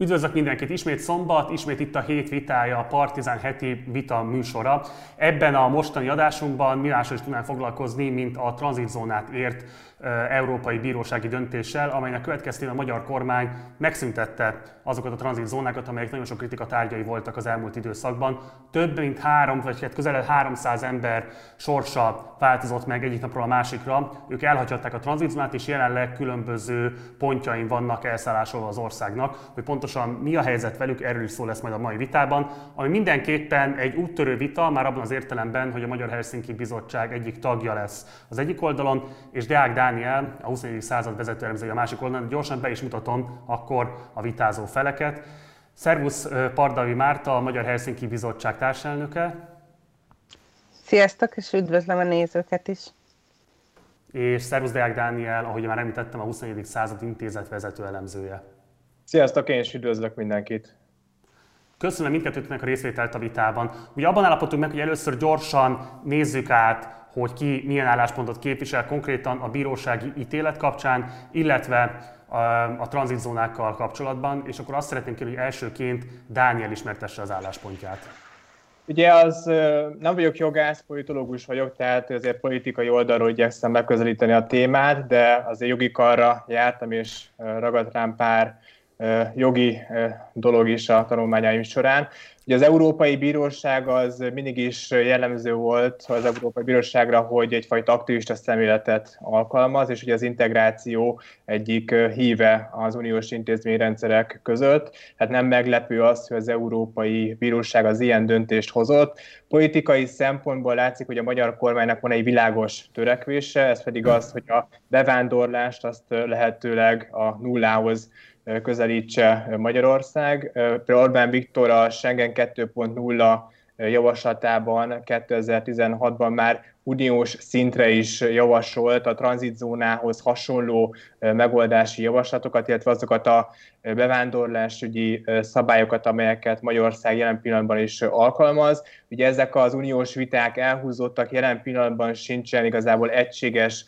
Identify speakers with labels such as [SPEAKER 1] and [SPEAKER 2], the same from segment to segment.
[SPEAKER 1] Üdvözlök mindenkit! Ismét szombat, ismét itt a hét vitája, a Partizán heti vita műsora. Ebben a mostani adásunkban mi másról is tudnánk foglalkozni, mint a tranzitzónát ért európai bírósági döntéssel, amelynek következtében a magyar kormány megszüntette azokat a tranzitzónákat, amelyek nagyon sok kritika tárgyai voltak az elmúlt időszakban. Több mint három, vagy hát közel 300 ember sorsa változott meg egyik napról a másikra. Ők elhagyhatták a tranzitzónát, és jelenleg különböző pontjain vannak elszállásolva az országnak. Hogy pontosan mi a helyzet velük, erről is szó lesz majd a mai vitában, ami mindenképpen egy úttörő vita, már abban az értelemben, hogy a Magyar Helsinki Bizottság egyik tagja lesz az egyik oldalon, és Deák Dániel, a 21. század vezető elemzője a másik oldalon. Gyorsan be is mutatom akkor a vitázó feleket. Szervusz Pardavi Márta, a Magyar Helsinki Bizottság társelnöke.
[SPEAKER 2] Sziasztok, és üdvözlöm a nézőket is.
[SPEAKER 1] És szervusz Deák Dániel, ahogy már említettem, a 21. század intézet vezető elemzője.
[SPEAKER 3] Sziasztok, én is üdvözlök mindenkit.
[SPEAKER 1] Köszönöm mindkettőtnek a részvételt a vitában. Ugye abban állapodtunk meg, hogy először gyorsan nézzük át hogy ki milyen álláspontot képvisel konkrétan a bírósági ítélet kapcsán, illetve a, a tranzitzónákkal kapcsolatban, és akkor azt szeretném kérni, hogy elsőként Dániel ismertesse az álláspontját.
[SPEAKER 3] Ugye az nem vagyok jogász, politológus vagyok, tehát azért politikai oldalról igyekszem megközelíteni a témát, de azért jogi karra jártam, és ragadt rám pár jogi dolog is a tanulmányaim során. Ugye az Európai Bíróság az mindig is jellemző volt az Európai Bíróságra, hogy egyfajta aktivista szemléletet alkalmaz, és ugye az integráció egyik híve az uniós intézményrendszerek között. Tehát nem meglepő az, hogy az Európai Bíróság az ilyen döntést hozott. Politikai szempontból látszik, hogy a magyar kormánynak van egy világos törekvése, ez pedig az, hogy a bevándorlást azt lehetőleg a nullához közelítse Magyarország. Például Orbán Viktor a Schengen 2.0 javaslatában 2016-ban már uniós szintre is javasolt a tranzitzónához hasonló megoldási javaslatokat, illetve azokat a bevándorlásügyi szabályokat, amelyeket Magyarország jelen pillanatban is alkalmaz. Ugye ezek az uniós viták elhúzottak, jelen pillanatban sincsen igazából egységes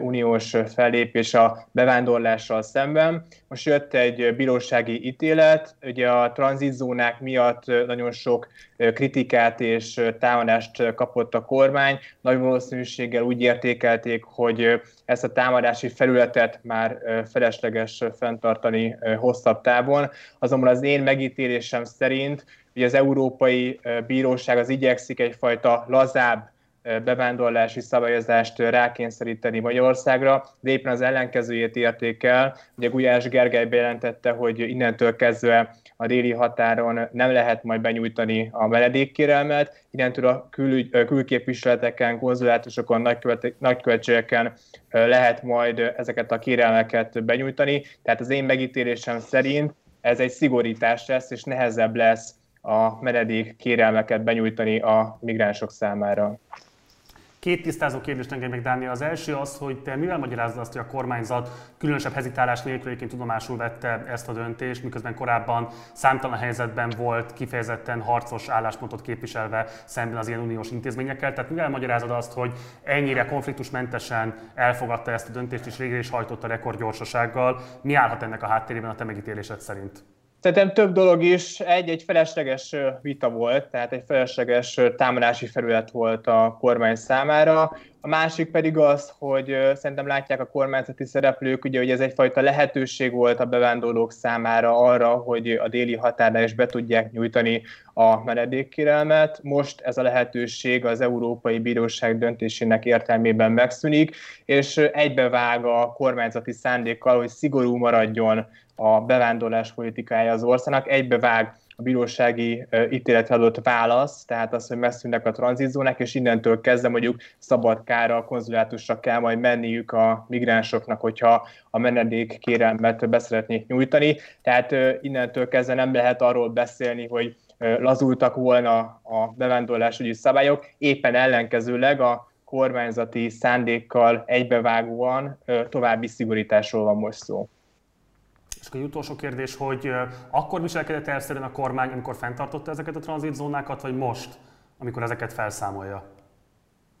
[SPEAKER 3] uniós fellépés a bevándorlással szemben. Most jött egy bírósági ítélet, ugye a tranzitzónák miatt nagyon sok kritikát és támadást kapott a kormány. Nagy valószínűséggel úgy értékelték, hogy ezt a támadási felületet már felesleges fenntartani hosszabb távon. Azonban az én megítélésem szerint, hogy az Európai Bíróság az igyekszik egyfajta lazább bevándorlási szabályozást rákényszeríteni Magyarországra, de éppen az ellenkezőjét érték el. Ugye Gulyás Gergely bejelentette, hogy innentől kezdve a déli határon nem lehet majd benyújtani a menedékkérelmet, innentől a kül, külképviseleteken, konzulátusokon, nagykövetségeken lehet majd ezeket a kérelmeket benyújtani. Tehát az én megítélésem szerint ez egy szigorítás lesz, és nehezebb lesz a menedék kérelmeket benyújtani a migránsok számára.
[SPEAKER 1] Két tisztázó kérdést engedj meg, Dániel. Az első az, hogy te mivel magyarázod azt, hogy a kormányzat különösebb hezitálás nélkül egyébként tudomásul vette ezt a döntést, miközben korábban számtalan helyzetben volt kifejezetten harcos álláspontot képviselve szemben az ilyen uniós intézményekkel. Tehát mivel magyarázod azt, hogy ennyire konfliktusmentesen elfogadta ezt a döntést és végre is hajtotta rekordgyorsasággal? Mi állhat ennek a háttérében a te megítélésed szerint?
[SPEAKER 3] Szerintem több dolog is. Egy, egy felesleges vita volt, tehát egy felesleges támadási felület volt a kormány számára. A másik pedig az, hogy szerintem látják a kormányzati szereplők, ugye, hogy ez egyfajta lehetőség volt a bevándorlók számára arra, hogy a déli határnál is be tudják nyújtani a menedékkérelmet. Most ez a lehetőség az Európai Bíróság döntésének értelmében megszűnik, és egybevág a kormányzati szándékkal, hogy szigorú maradjon a bevándorlás politikája az országnak, egybevág a bírósági ítéletre adott válasz, tehát az, hogy megszűnnek a tranzitzónák, és innentől kezdve mondjuk szabadkára, a konzulátusra kell majd menniük a migránsoknak, hogyha a menedék kérelmet beszeretnék nyújtani. Tehát innentől kezdve nem lehet arról beszélni, hogy lazultak volna a bevándorlásügyi szabályok, éppen ellenkezőleg a kormányzati szándékkal egybevágóan további szigorításról van most szó.
[SPEAKER 1] És akkor egy utolsó kérdés, hogy akkor viselkedett elszerűen a kormány, amikor fenntartotta ezeket a tranzitzónákat, vagy most, amikor ezeket felszámolja?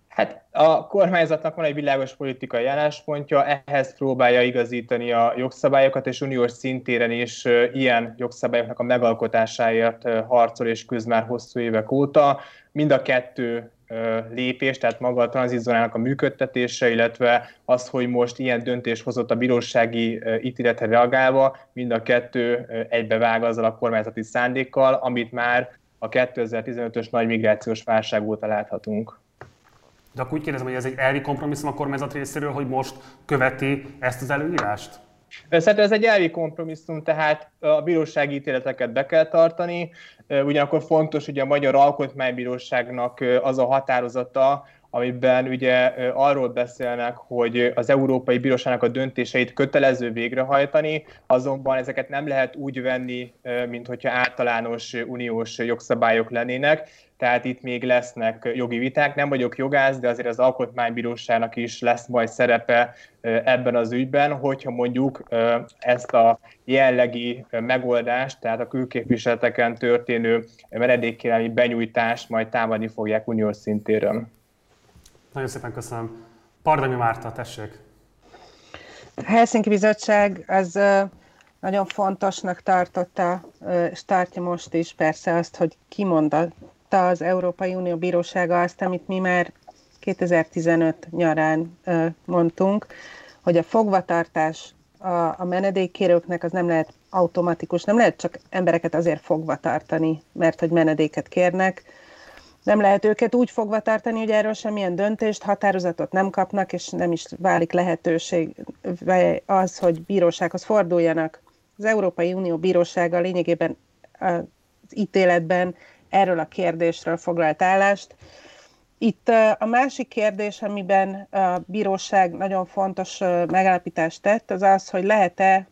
[SPEAKER 3] Hát A kormányzatnak van egy világos politikai álláspontja, ehhez próbálja igazítani a jogszabályokat, és uniós szintéren is ilyen jogszabályoknak a megalkotásáért harcol és küzd már hosszú évek óta. Mind a kettő lépés, tehát maga a tranzitzónának a működtetése, illetve az, hogy most ilyen döntés hozott a bírósági ítéletre reagálva, mind a kettő egybevág azzal a kormányzati szándékkal, amit már a 2015-ös nagy migrációs válság óta láthatunk.
[SPEAKER 1] De akkor úgy kérdezem, hogy ez egy elvi kompromisszum a kormányzat részéről, hogy most követi ezt az előírást?
[SPEAKER 3] Szerintem ez egy elvi kompromisszum, tehát a bírósági ítéleteket be kell tartani, ugyanakkor fontos ugye a Magyar Alkotmánybíróságnak az a határozata, amiben ugye arról beszélnek, hogy az Európai Bíróságnak a döntéseit kötelező végrehajtani, azonban ezeket nem lehet úgy venni, mint hogyha általános uniós jogszabályok lennének, tehát itt még lesznek jogi viták. Nem vagyok jogász, de azért az Alkotmánybíróságnak is lesz majd szerepe ebben az ügyben, hogyha mondjuk ezt a jellegi megoldást, tehát a külképviseleteken történő menedékkérelmi benyújtást majd támadni fogják uniós szintéről.
[SPEAKER 1] Nagyon szépen köszönöm. Pardami Márta, tessék.
[SPEAKER 2] A Helsinki Bizottság az nagyon fontosnak tartotta, és tartja most is persze azt, hogy kimondatta az Európai Unió Bírósága azt, amit mi már 2015 nyarán mondtunk, hogy a fogvatartás a, a menedékkérőknek az nem lehet automatikus, nem lehet csak embereket azért fogva tartani, mert hogy menedéket kérnek, nem lehet őket úgy fogva tartani, hogy erről semmilyen döntést, határozatot nem kapnak, és nem is válik lehetőség az, hogy bírósághoz forduljanak. Az Európai Unió bírósága lényegében az ítéletben erről a kérdésről foglalt állást. Itt a másik kérdés, amiben a bíróság nagyon fontos megállapítást tett, az az, hogy lehet-e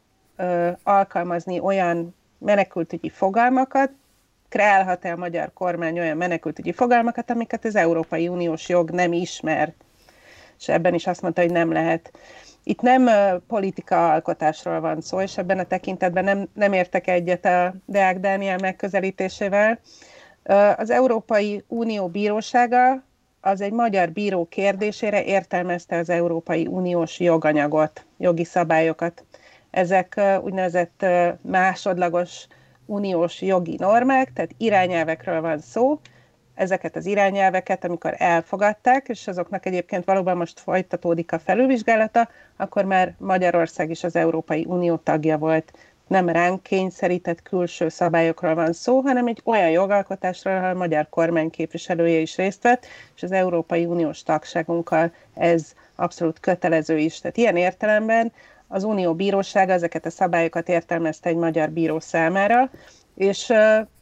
[SPEAKER 2] alkalmazni olyan menekültügyi fogalmakat, kreálhat-e a magyar kormány olyan menekültügyi fogalmakat, amiket az Európai Uniós jog nem ismer. És ebben is azt mondta, hogy nem lehet. Itt nem politika alkotásról van szó, és ebben a tekintetben nem, nem értek egyet a Deák Dániel megközelítésével. Az Európai Unió bírósága az egy magyar bíró kérdésére értelmezte az Európai Uniós joganyagot, jogi szabályokat. Ezek úgynevezett másodlagos uniós jogi normák, tehát irányelvekről van szó, ezeket az irányelveket, amikor elfogadták, és azoknak egyébként valóban most folytatódik a felülvizsgálata, akkor már Magyarország is az Európai Unió tagja volt. Nem ránk kényszerített külső szabályokról van szó, hanem egy olyan jogalkotásról, ahol a magyar kormány képviselője is részt vett, és az Európai Uniós tagságunkkal ez abszolút kötelező is. Tehát ilyen értelemben az Unió bírósága ezeket a szabályokat értelmezte egy magyar bíró számára, és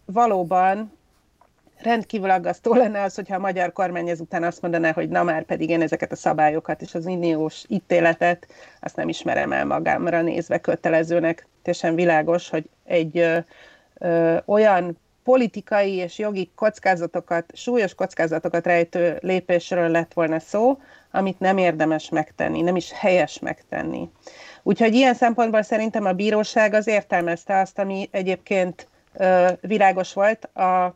[SPEAKER 2] valóban rendkívül aggasztó lenne az, hogyha a magyar kormány ezután azt mondaná, hogy na már pedig én ezeket a szabályokat és az uniós ítéletet, azt nem ismerem el magámra nézve kötelezőnek. Teljesen világos, hogy egy ö, ö, olyan politikai és jogi kockázatokat, súlyos kockázatokat rejtő lépésről lett volna szó, amit nem érdemes megtenni, nem is helyes megtenni. Úgyhogy ilyen szempontból szerintem a bíróság az értelmezte azt, ami egyébként ö, világos volt a,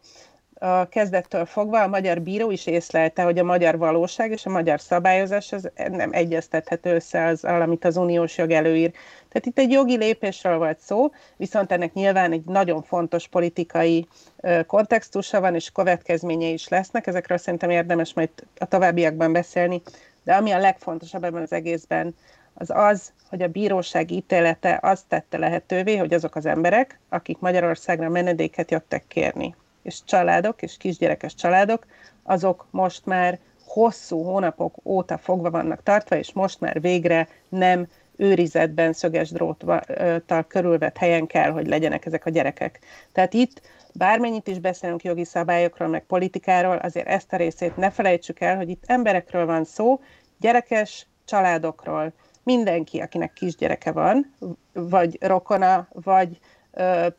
[SPEAKER 2] a kezdettől fogva a magyar bíró is észlelte, hogy a magyar valóság és a magyar szabályozás az nem egyeztethető össze az, amit az uniós jog előír. Tehát itt egy jogi lépésről volt szó, viszont ennek nyilván egy nagyon fontos politikai kontextusa van, és következményei is lesznek. Ezekről szerintem érdemes majd a továbbiakban beszélni. De ami a legfontosabb ebben az egészben, az az, hogy a bíróság ítélete azt tette lehetővé, hogy azok az emberek, akik Magyarországra menedéket jöttek kérni, és családok, és kisgyerekes családok, azok most már hosszú hónapok óta fogva vannak tartva, és most már végre nem őrizetben szöges dróttal körülvett helyen kell, hogy legyenek ezek a gyerekek. Tehát itt bármennyit is beszélünk jogi szabályokról, meg politikáról, azért ezt a részét ne felejtsük el, hogy itt emberekről van szó, gyerekes családokról, mindenki, akinek kisgyereke van, vagy rokona, vagy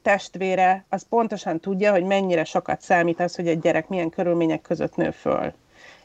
[SPEAKER 2] testvére, az pontosan tudja, hogy mennyire sokat számít az, hogy egy gyerek milyen körülmények között nő föl.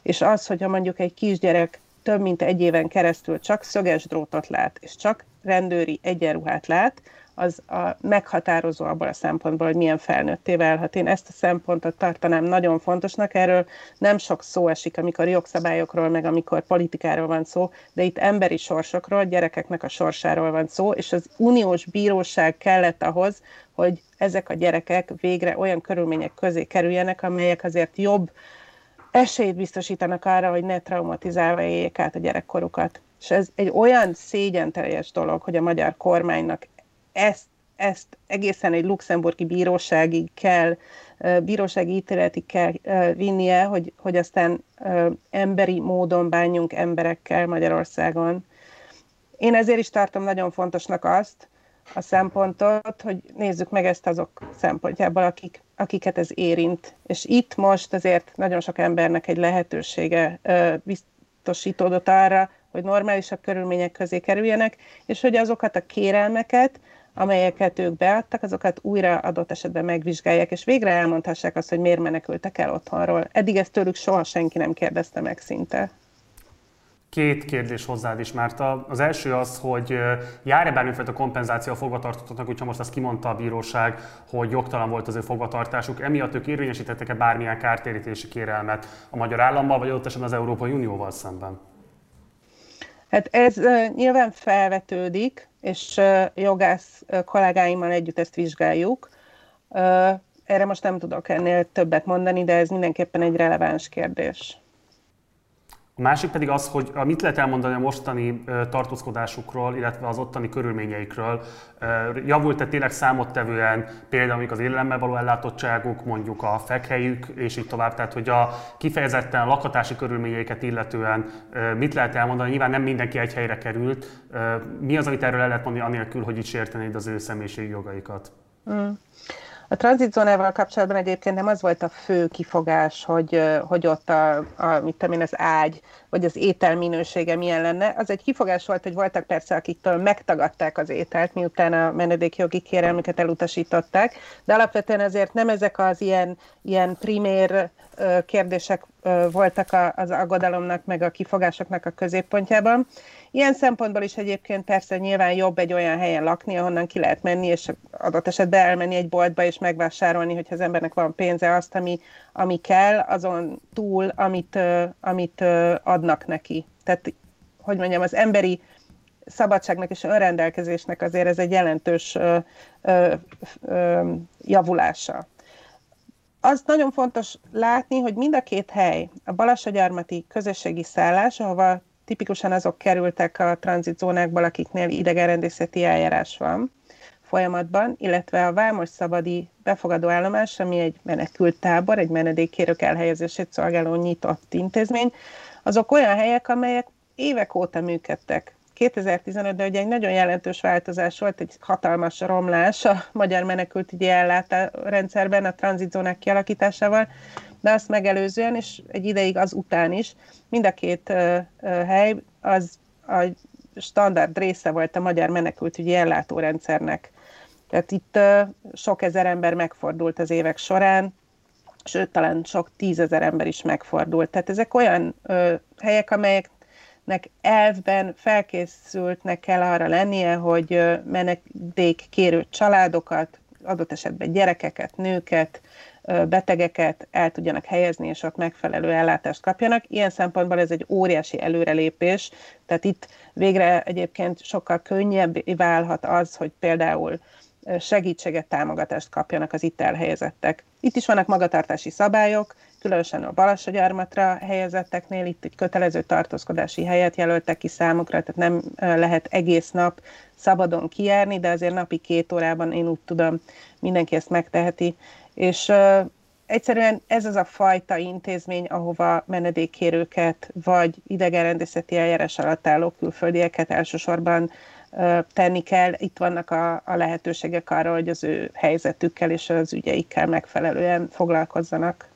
[SPEAKER 2] És az, hogyha mondjuk egy kisgyerek több mint egy éven keresztül csak szöges drótot lát, és csak rendőri egyenruhát lát, az a meghatározó abban a szempontból, hogy milyen felnőtté válhat. Én ezt a szempontot tartanám nagyon fontosnak, erről nem sok szó esik, amikor jogszabályokról, meg amikor politikáról van szó, de itt emberi sorsokról, gyerekeknek a sorsáról van szó, és az uniós bíróság kellett ahhoz, hogy ezek a gyerekek végre olyan körülmények közé kerüljenek, amelyek azért jobb esélyt biztosítanak arra, hogy ne traumatizálva éljék át a gyerekkorukat. És ez egy olyan szégyenteljes dolog, hogy a magyar kormánynak ezt, ezt egészen egy luxemburgi bíróságig kell, bírósági ítéletig kell vinnie, hogy, hogy aztán emberi módon bánjunk emberekkel Magyarországon. Én ezért is tartom nagyon fontosnak azt, a szempontot, hogy nézzük meg ezt azok szempontjából, akik, akiket ez érint. És itt most azért nagyon sok embernek egy lehetősége biztosítódott arra, hogy normálisabb körülmények közé kerüljenek, és hogy azokat a kérelmeket, amelyeket ők beadtak, azokat újra adott esetben megvizsgálják, és végre elmondhassák azt, hogy miért menekültek el otthonról. Eddig ezt tőlük soha senki nem kérdezte meg szinte.
[SPEAKER 1] Két kérdés hozzád is, Márta. Az első az, hogy jár-e bármifajta kompenzáció a fogvatartottaknak, hogyha most azt kimondta a bíróság, hogy jogtalan volt az ő fogvatartásuk, emiatt ők érvényesítettek-e bármilyen kártérítési kérelmet a magyar állammal, vagy ott esetben az Európai Unióval szemben?
[SPEAKER 2] Hát ez nyilván felvetődik, és jogász kollégáimmal együtt ezt vizsgáljuk. Erre most nem tudok ennél többet mondani, de ez mindenképpen egy releváns kérdés.
[SPEAKER 1] A másik pedig az, hogy mit lehet elmondani a mostani tartózkodásukról, illetve az ottani körülményeikről. Javult-e tényleg számottevően például az élelemmel való ellátottságuk, mondjuk a fekhelyük, és így tovább. Tehát, hogy a kifejezetten a lakatási körülményeiket illetően mit lehet elmondani? Nyilván nem mindenki egy helyre került. Mi az, amit erről el lehet mondani, anélkül, hogy itt sértenéd az ő személyiségi jogaikat? Mm.
[SPEAKER 2] A tranzitzónával kapcsolatban egyébként nem az volt a fő kifogás, hogy, hogy ott a, a mit tudom én, az ágy, vagy az étel minősége milyen lenne. Az egy kifogás volt, hogy voltak persze, akiktől megtagadták az ételt, miután a menedékjogi kérelmüket elutasították, de alapvetően azért nem ezek az ilyen, ilyen primér kérdések voltak az aggodalomnak, meg a kifogásoknak a középpontjában. Ilyen szempontból is egyébként persze nyilván jobb egy olyan helyen lakni, ahonnan ki lehet menni, és adott esetben elmenni egy boltba és megvásárolni, hogyha az embernek van pénze azt, ami, ami kell, azon túl, amit, amit adnak neki. Tehát, hogy mondjam, az emberi szabadságnak és önrendelkezésnek azért ez egy jelentős ö, ö, ö, javulása. Az nagyon fontos látni, hogy mind a két hely, a Balassagyarmati közösségi szállás, ahova tipikusan azok kerültek a tranzitzónákból, akiknél idegenrendészeti eljárás van folyamatban, illetve a Vámos Szabadi befogadó állomás, ami egy menekült tábor, egy menedékkérők elhelyezését szolgáló nyitott intézmény, azok olyan helyek, amelyek évek óta működtek. 2015-ben ugye egy nagyon jelentős változás volt, egy hatalmas romlás a magyar menekültügyi rendszerben a tranzitzónák kialakításával, de azt megelőzően, és egy ideig az után is, mind a két uh, uh, hely az a standard része volt a magyar menekültügyi ellátórendszernek. Tehát itt uh, sok ezer ember megfordult az évek során, sőt, talán sok tízezer ember is megfordult. Tehát ezek olyan ö, helyek, amelyeknek elvben felkészültnek kell arra lennie, hogy menedékkérő családokat, adott esetben gyerekeket, nőket, betegeket el tudjanak helyezni, és ott megfelelő ellátást kapjanak. Ilyen szempontból ez egy óriási előrelépés, tehát itt végre egyébként sokkal könnyebb válhat az, hogy például segítséget, támogatást kapjanak az itt elhelyezettek. Itt is vannak magatartási szabályok, különösen a Balassagyarmatra helyezetteknél, itt egy kötelező tartózkodási helyet jelöltek ki számukra, tehát nem lehet egész nap szabadon kijárni, de azért napi két órában én úgy tudom, mindenki ezt megteheti, és egyszerűen ez az a fajta intézmény, ahova menedékkérőket vagy idegenrendészeti eljárás alatt álló külföldieket elsősorban tenni kell. Itt vannak a, a lehetőségek arra, hogy az ő helyzetükkel és az ügyeikkel megfelelően foglalkozzanak.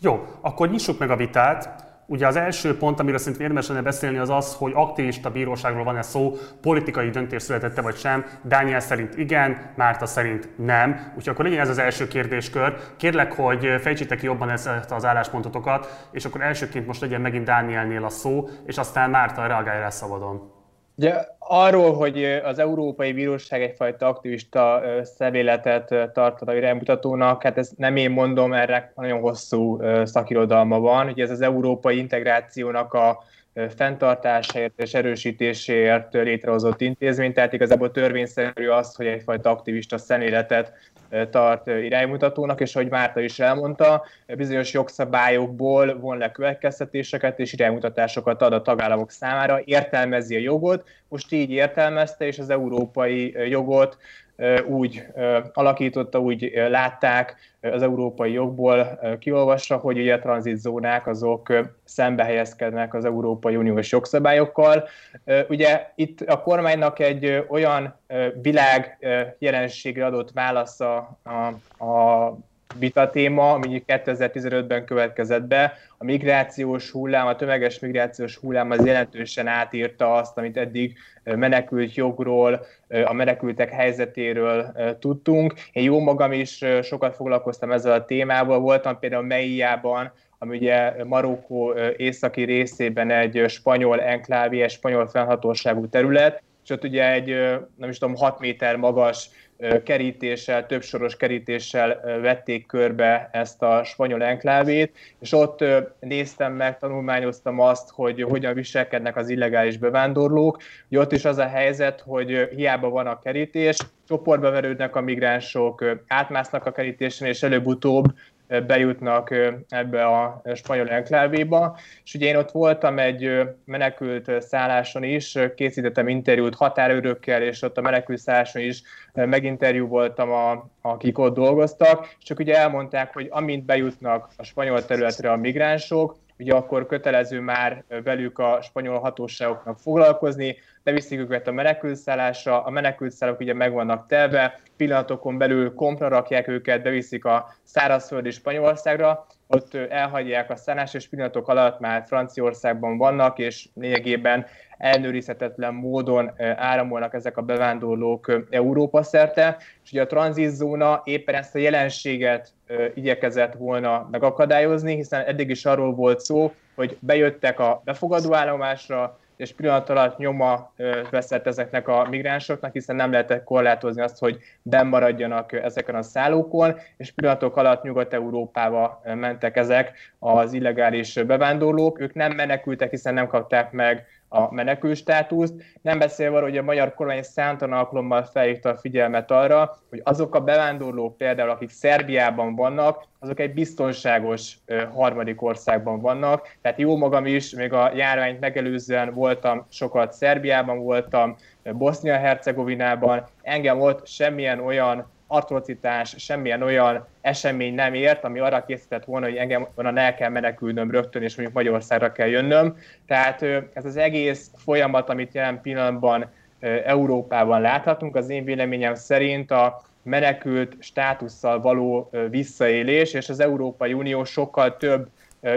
[SPEAKER 1] Jó, akkor nyissuk meg a vitát. Ugye az első pont, amiről szerintem érdemes lenne beszélni, az az, hogy aktivista bíróságról van-e szó, politikai döntés születette vagy sem. Dániel szerint igen, Márta szerint nem. Úgyhogy akkor legyen ez az első kérdéskör. Kérlek, hogy fejtsétek ki jobban ezt az álláspontotokat, és akkor elsőként most legyen megint Dánielnél a szó, és aztán Márta reagálja rá szabadon.
[SPEAKER 3] Ugye, arról, hogy az Európai Bíróság egyfajta aktivista szemléletet tart a iránymutatónak, hát ezt nem én mondom, erre nagyon hosszú szakirodalma van. Ugye ez az európai integrációnak a fenntartásáért és erősítéséért létrehozott intézmény, tehát igazából törvényszerű az, hogy egyfajta aktivista szemléletet tart iránymutatónak, és ahogy Márta is elmondta, bizonyos jogszabályokból von le következtetéseket és iránymutatásokat ad a tagállamok számára, értelmezi a jogot, most így értelmezte, és az európai jogot úgy alakította, úgy látták az európai jogból kiolvasva, hogy ugye a tranzitzónák azok szembe helyezkednek az Európai Uniós jogszabályokkal. Ugye itt a kormánynak egy olyan világ jelenségre adott válasz a, a, a vita téma, ami 2015-ben következett be. A migrációs hullám, a tömeges migrációs hullám az jelentősen átírta azt, amit eddig menekült jogról, a menekültek helyzetéről tudtunk. Én jó magam is sokat foglalkoztam ezzel a témával, voltam például Meiában, ami ugye Marokkó északi részében egy spanyol enklávé, egy spanyol fennhatóságú terület, és ott ugye egy, nem is tudom, 6 méter magas kerítéssel, többsoros kerítéssel vették körbe ezt a spanyol enklávét, és ott néztem meg, tanulmányoztam azt, hogy hogyan viselkednek az illegális bevándorlók. Ugye ott is az a helyzet, hogy hiába van a kerítés, csoportba verődnek a migránsok, átmásznak a kerítésen, és előbb-utóbb bejutnak ebbe a spanyol enklávéba. És ugye én ott voltam egy menekült szálláson is, készítettem interjút határőrökkel, és ott a menekült szálláson is meginterjú voltam, a, akik ott dolgoztak, és csak ugye elmondták, hogy amint bejutnak a spanyol területre a migránsok, ugye akkor kötelező már velük a spanyol hatóságoknak foglalkozni, beviszik őket a menekültszállásra, a menekültszállók ugye meg vannak telve, pillanatokon belül kompra rakják őket, beviszik a szárazföldi Spanyolországra, ott elhagyják a szállás, és pillanatok alatt már Franciaországban vannak, és lényegében ellenőrizhetetlen módon áramolnak ezek a bevándorlók Európa szerte, és ugye a tranzitzóna éppen ezt a jelenséget igyekezett volna megakadályozni, hiszen eddig is arról volt szó, hogy bejöttek a befogadó állomásra, és pillanat alatt nyoma veszett ezeknek a migránsoknak, hiszen nem lehetett korlátozni azt, hogy benn maradjanak ezeken a szállókon, és pillanatok alatt Nyugat-Európába mentek ezek az illegális bevándorlók. Ők nem menekültek, hiszen nem kapták meg a menekül státuszt. Nem beszélve arról, hogy a magyar kormány számtalan alkalommal felhívta a figyelmet arra, hogy azok a bevándorlók például, akik Szerbiában vannak, azok egy biztonságos harmadik országban vannak. Tehát jó magam is, még a járványt megelőzően voltam sokat Szerbiában, voltam Bosznia-Hercegovinában, engem ott semmilyen olyan atrocitás, semmilyen olyan esemény nem ért, ami arra készített volna, hogy engem onnan el kell menekülnöm rögtön, és mondjuk Magyarországra kell jönnöm. Tehát ez az egész folyamat, amit jelen pillanatban Európában láthatunk, az én véleményem szerint a menekült státusszal való visszaélés, és az Európai Unió sokkal több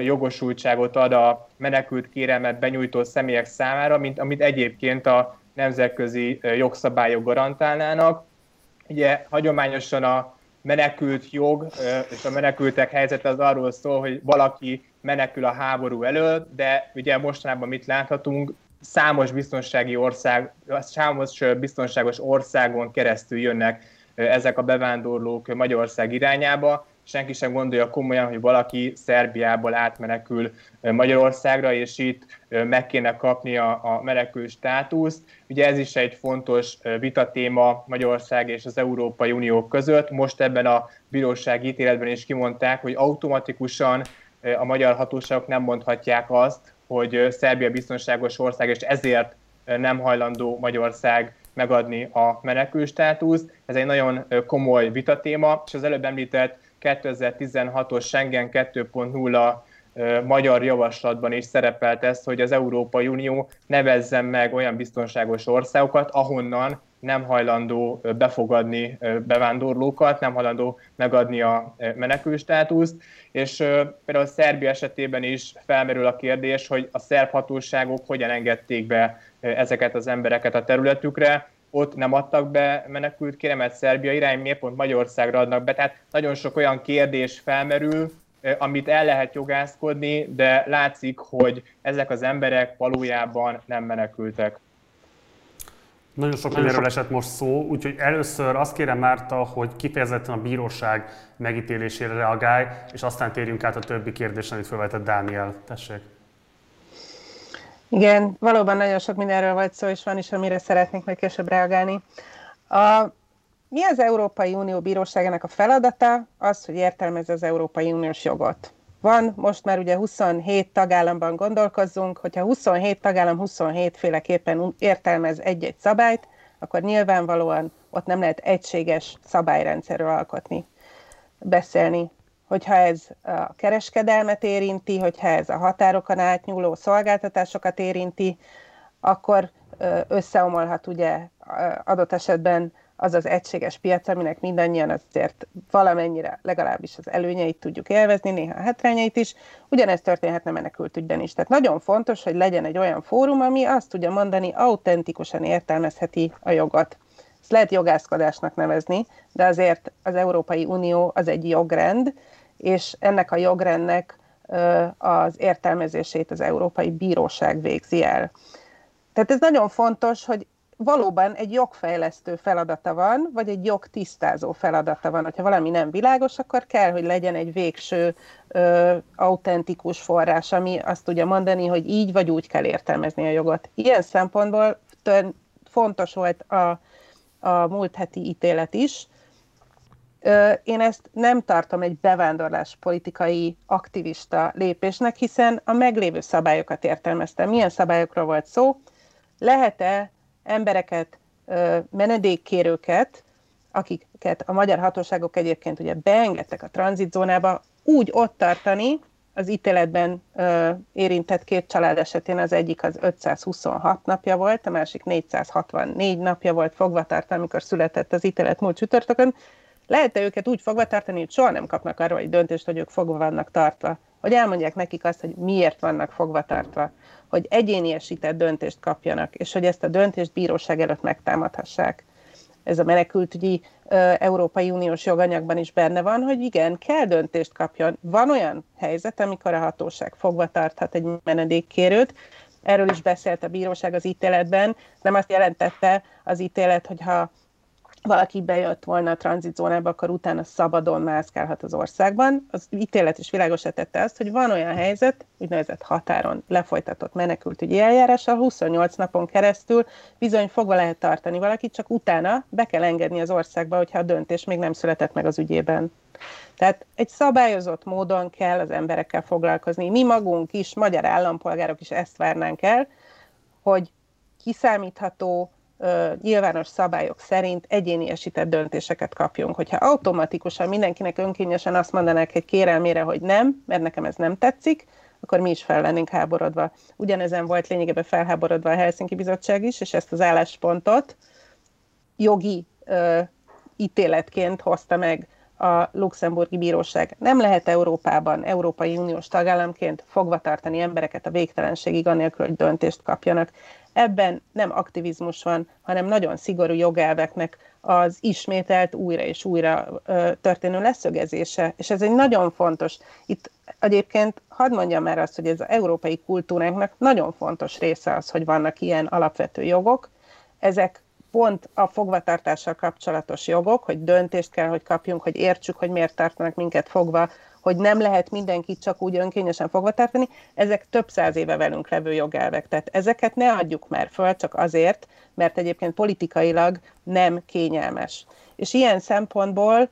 [SPEAKER 3] jogosultságot ad a menekült kérelmet benyújtó személyek számára, mint amit egyébként a nemzetközi jogszabályok garantálnának. Ugye hagyományosan a menekült jog és a menekültek helyzete az arról szól, hogy valaki menekül a háború elől, de ugye mostanában mit láthatunk, számos biztonsági ország, számos biztonságos országon keresztül jönnek ezek a bevándorlók Magyarország irányába, senki sem gondolja komolyan, hogy valaki Szerbiából átmenekül Magyarországra, és itt meg kéne kapni a, a menekül státuszt. Ugye ez is egy fontos vitatéma Magyarország és az Európai Unió között. Most ebben a bírósági ítéletben is kimondták, hogy automatikusan a magyar hatóságok nem mondhatják azt, hogy Szerbia biztonságos ország, és ezért nem hajlandó Magyarország megadni a menekül státuszt. Ez egy nagyon komoly vitatéma, és az előbb említett 2016-os Schengen 2.0 magyar javaslatban is szerepelt ez, hogy az Európai Unió nevezzen meg olyan biztonságos országokat, ahonnan nem hajlandó befogadni bevándorlókat, nem hajlandó megadni a menekülstátuszt, és például a Szerbia esetében is felmerül a kérdés, hogy a szerb hatóságok hogyan engedték be ezeket az embereket a területükre, ott nem adtak be menekült kéremet Szerbia irány, miért pont Magyarországra adnak be. Tehát nagyon sok olyan kérdés felmerül, amit el lehet jogászkodni, de látszik, hogy ezek az emberek valójában nem menekültek.
[SPEAKER 1] Nagyon sok mindenről esett most szó, úgyhogy először azt kérem Márta, hogy kifejezetten a bíróság megítélésére reagálj, és aztán térjünk át a többi kérdésre, amit felvetett Dániel. Tessék.
[SPEAKER 2] Igen, valóban nagyon sok mindenről volt szó, és van is, amire szeretnék majd később reagálni. A, mi az Európai Unió bíróságának a feladata? Az, hogy értelmezze az Európai Uniós jogot. Van, most már ugye 27 tagállamban gondolkozzunk, hogyha 27 tagállam 27 féleképpen értelmez egy-egy szabályt, akkor nyilvánvalóan ott nem lehet egységes szabályrendszerről alkotni, beszélni hogyha ez a kereskedelmet érinti, hogyha ez a határokon átnyúló szolgáltatásokat érinti, akkor összeomolhat ugye adott esetben az az egységes piac, aminek mindannyian azért valamennyire legalábbis az előnyeit tudjuk élvezni, néha a hátrányait is. Ugyanezt történhetne menekültügyben is. Tehát nagyon fontos, hogy legyen egy olyan fórum, ami azt tudja mondani, autentikusan értelmezheti a jogot. Ezt lehet jogászkodásnak nevezni, de azért az Európai Unió az egy jogrend, és ennek a jogrendnek az értelmezését az Európai Bíróság végzi el. Tehát ez nagyon fontos, hogy valóban egy jogfejlesztő feladata van, vagy egy jogtisztázó feladata van. Ha valami nem világos, akkor kell, hogy legyen egy végső ö, autentikus forrás, ami azt tudja mondani, hogy így vagy úgy kell értelmezni a jogot. Ilyen szempontból tör, fontos volt a, a múlt heti ítélet is, én ezt nem tartom egy bevándorlás politikai aktivista lépésnek, hiszen a meglévő szabályokat értelmeztem. Milyen szabályokról volt szó? Lehet-e embereket, menedékkérőket, akiket a magyar hatóságok egyébként ugye beengedtek a tranzitzónába, úgy ott tartani, az ítéletben ö, érintett két család esetén az egyik az 526 napja volt, a másik 464 napja volt fogva tartani, amikor született az ítélet múlt csütörtökön, lehet-e őket úgy fogva tartani, hogy soha nem kapnak arról egy döntést, hogy ők fogva vannak tartva? Hogy elmondják nekik azt, hogy miért vannak fogva tartva? Hogy egyéniesített döntést kapjanak, és hogy ezt a döntést bíróság előtt megtámadhassák. Ez a menekültügyi Európai Uniós joganyagban is benne van, hogy igen, kell döntést kapjon. Van olyan helyzet, amikor a hatóság fogva tarthat egy menedékkérőt, erről is beszélt a bíróság az ítéletben, nem azt jelentette az ítélet, hogyha valaki bejött volna a tranzitzónába, akkor utána szabadon mászkálhat az országban. Az ítélet is világosá tette azt, hogy van olyan helyzet, úgynevezett határon lefolytatott menekültügyi eljárással 28 napon keresztül bizony fogva lehet tartani valakit, csak utána be kell engedni az országba, hogyha a döntés még nem született meg az ügyében. Tehát egy szabályozott módon kell az emberekkel foglalkozni. Mi magunk is, magyar állampolgárok is ezt várnánk el, hogy kiszámítható, nyilvános szabályok szerint egyéniesített döntéseket kapjunk. Hogyha automatikusan mindenkinek önkényesen azt mondanák egy kérelmére, hogy nem, mert nekem ez nem tetszik, akkor mi is fel lennénk háborodva. Ugyanezen volt lényegében felháborodva a Helsinki Bizottság is, és ezt az álláspontot jogi ö, ítéletként hozta meg a luxemburgi bíróság. Nem lehet Európában, Európai Uniós tagállamként fogva tartani embereket a végtelenségig, anélkül, hogy döntést kapjanak. Ebben nem aktivizmus van, hanem nagyon szigorú jogelveknek az ismételt újra és újra ö, történő leszögezése. És ez egy nagyon fontos. Itt egyébként hadd mondjam már azt, hogy ez az európai kultúránknak nagyon fontos része az, hogy vannak ilyen alapvető jogok. Ezek pont a fogvatartással kapcsolatos jogok, hogy döntést kell, hogy kapjunk, hogy értsük, hogy miért tartanak minket fogva, hogy nem lehet mindenkit csak úgy önkényesen fogva tartani, ezek több száz éve velünk levő jogelvek. Tehát ezeket ne adjuk már föl csak azért, mert egyébként politikailag nem kényelmes. És ilyen szempontból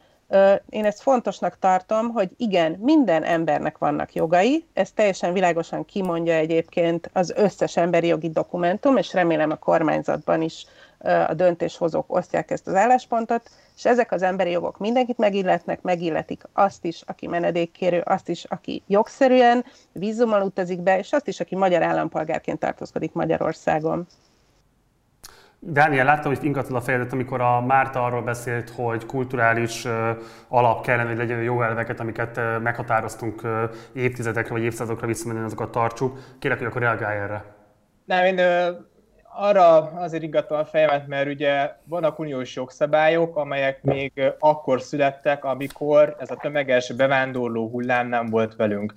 [SPEAKER 2] én ezt fontosnak tartom, hogy igen, minden embernek vannak jogai, ez teljesen világosan kimondja egyébként az összes emberi jogi dokumentum, és remélem a kormányzatban is a döntéshozók osztják ezt az álláspontot, és ezek az emberi jogok mindenkit megilletnek, megilletik azt is, aki menedékkérő, azt is, aki jogszerűen vízummal utazik be, és azt is, aki magyar állampolgárként tartózkodik Magyarországon.
[SPEAKER 1] Dániel, láttam, hogy ingatlan a fejedet, amikor a Márta arról beszélt, hogy kulturális alap kellene, hogy legyen jó elveket, amiket meghatároztunk évtizedekre vagy évszázadokra visszamenően, azokat tartsuk. Kérek, hogy akkor reagálj erre.
[SPEAKER 3] Nem, én arra azért ingatlan a fejemet, mert ugye vannak uniós jogszabályok, amelyek még akkor születtek, amikor ez a tömeges bevándorló hullám nem volt velünk.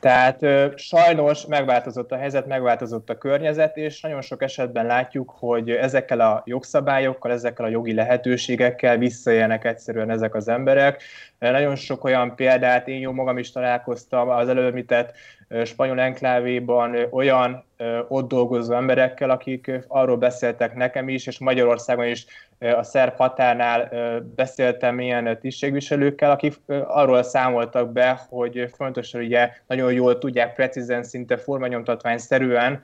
[SPEAKER 3] Tehát sajnos megváltozott a helyzet, megváltozott a környezet, és nagyon sok esetben látjuk, hogy ezekkel a jogszabályokkal, ezekkel a jogi lehetőségekkel visszaélnek egyszerűen ezek az emberek. Nagyon sok olyan példát én jó magam is találkoztam az előbb említett spanyol enklávéban olyan ott dolgozó emberekkel, akik arról beszéltek nekem is, és Magyarországon is a szerb határnál beszéltem ilyen tisztségviselőkkel, akik arról számoltak be, hogy fontosan ugye nagyon jól tudják precízen, szinte formanyomtatvány szerűen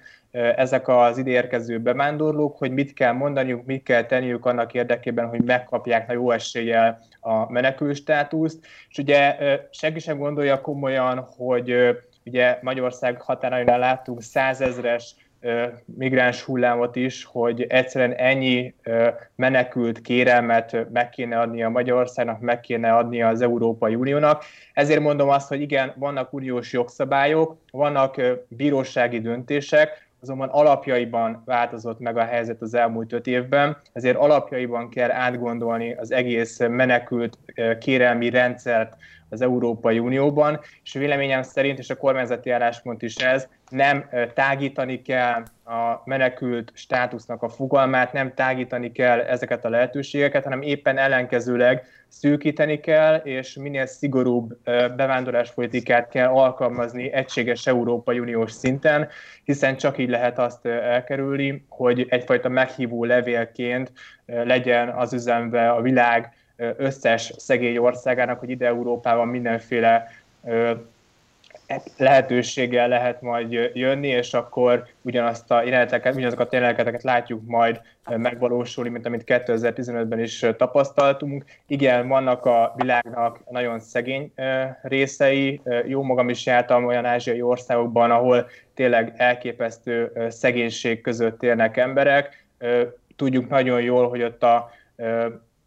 [SPEAKER 3] ezek az ideérkező bevándorlók, hogy mit kell mondaniuk, mit kell tenniük annak érdekében, hogy megkapják a jó eséllyel a menekül. És ugye senki sem gondolja komolyan, hogy ugye Magyarország határainál láttunk százezres migráns hullámot is, hogy egyszerűen ennyi menekült kérelmet meg kéne adni a Magyarországnak, meg kéne adni az Európai Uniónak. Ezért mondom azt, hogy igen, vannak uniós jogszabályok, vannak bírósági döntések, azonban alapjaiban változott meg a helyzet az elmúlt öt évben, ezért alapjaiban kell átgondolni az egész menekült kérelmi rendszert az Európai Unióban, és véleményem szerint, és a kormányzati álláspont is ez, nem tágítani kell a menekült státusznak a fogalmát, nem tágítani kell ezeket a lehetőségeket, hanem éppen ellenkezőleg szűkíteni kell, és minél szigorúbb bevándorláspolitikát kell alkalmazni egységes Európai Uniós szinten, hiszen csak így lehet azt elkerülni, hogy egyfajta meghívó levélként legyen az üzembe a világ összes szegény országának, hogy ide Európában mindenféle lehetőséggel lehet majd jönni, és akkor ugyanazt a jeleneteket, ugyanazokat a jeleneteket látjuk majd megvalósulni, mint amit 2015-ben is tapasztaltunk. Igen, vannak a világnak nagyon szegény részei. Jó magam is jártam olyan ázsiai országokban, ahol tényleg elképesztő szegénység között élnek emberek. Tudjuk nagyon jól, hogy ott a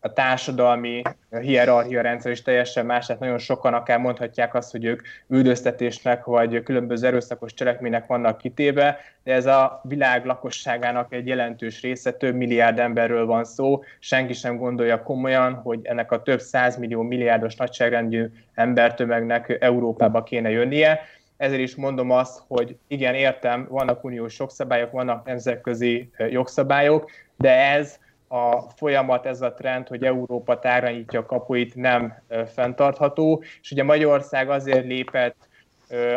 [SPEAKER 3] a társadalmi hierarchia rendszer is teljesen más, tehát nagyon sokan akár mondhatják azt, hogy ők üldöztetésnek vagy különböző erőszakos cselekménynek vannak kitéve, de ez a világ lakosságának egy jelentős része, több milliárd emberről van szó, senki sem gondolja komolyan, hogy ennek a több százmillió milliárdos nagyságrendű embertömegnek Európába kéne jönnie, ezért is mondom azt, hogy igen, értem, vannak uniós jogszabályok, vannak nemzetközi jogszabályok, de ez a folyamat, ez a trend, hogy Európa táranyítja a kapuit, nem fenntartható, és ugye Magyarország azért lépett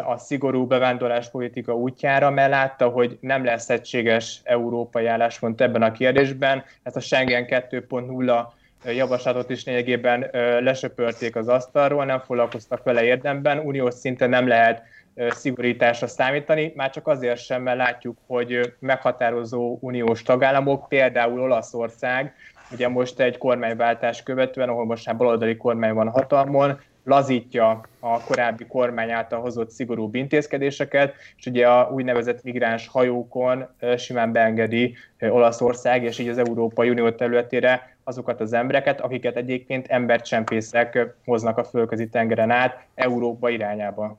[SPEAKER 3] a szigorú bevándorláspolitika útjára, mert látta, hogy nem lesz egységes európai álláspont ebben a kérdésben. Ezt a Schengen 2.0 javaslatot is lényegében lesöpörték az asztalról, nem foglalkoztak vele érdemben, uniós szinten nem lehet szigorításra számítani, már csak azért sem, mert látjuk, hogy meghatározó uniós tagállamok, például Olaszország, ugye most egy kormányváltás követően, ahol most már baloldali kormány van hatalmon, lazítja a korábbi kormány által hozott szigorúbb intézkedéseket, és ugye a úgynevezett migráns hajókon simán beengedi Olaszország, és így az Európai Unió területére azokat az embereket, akiket egyébként embercsempészek hoznak a földközi tengeren át Európa irányába.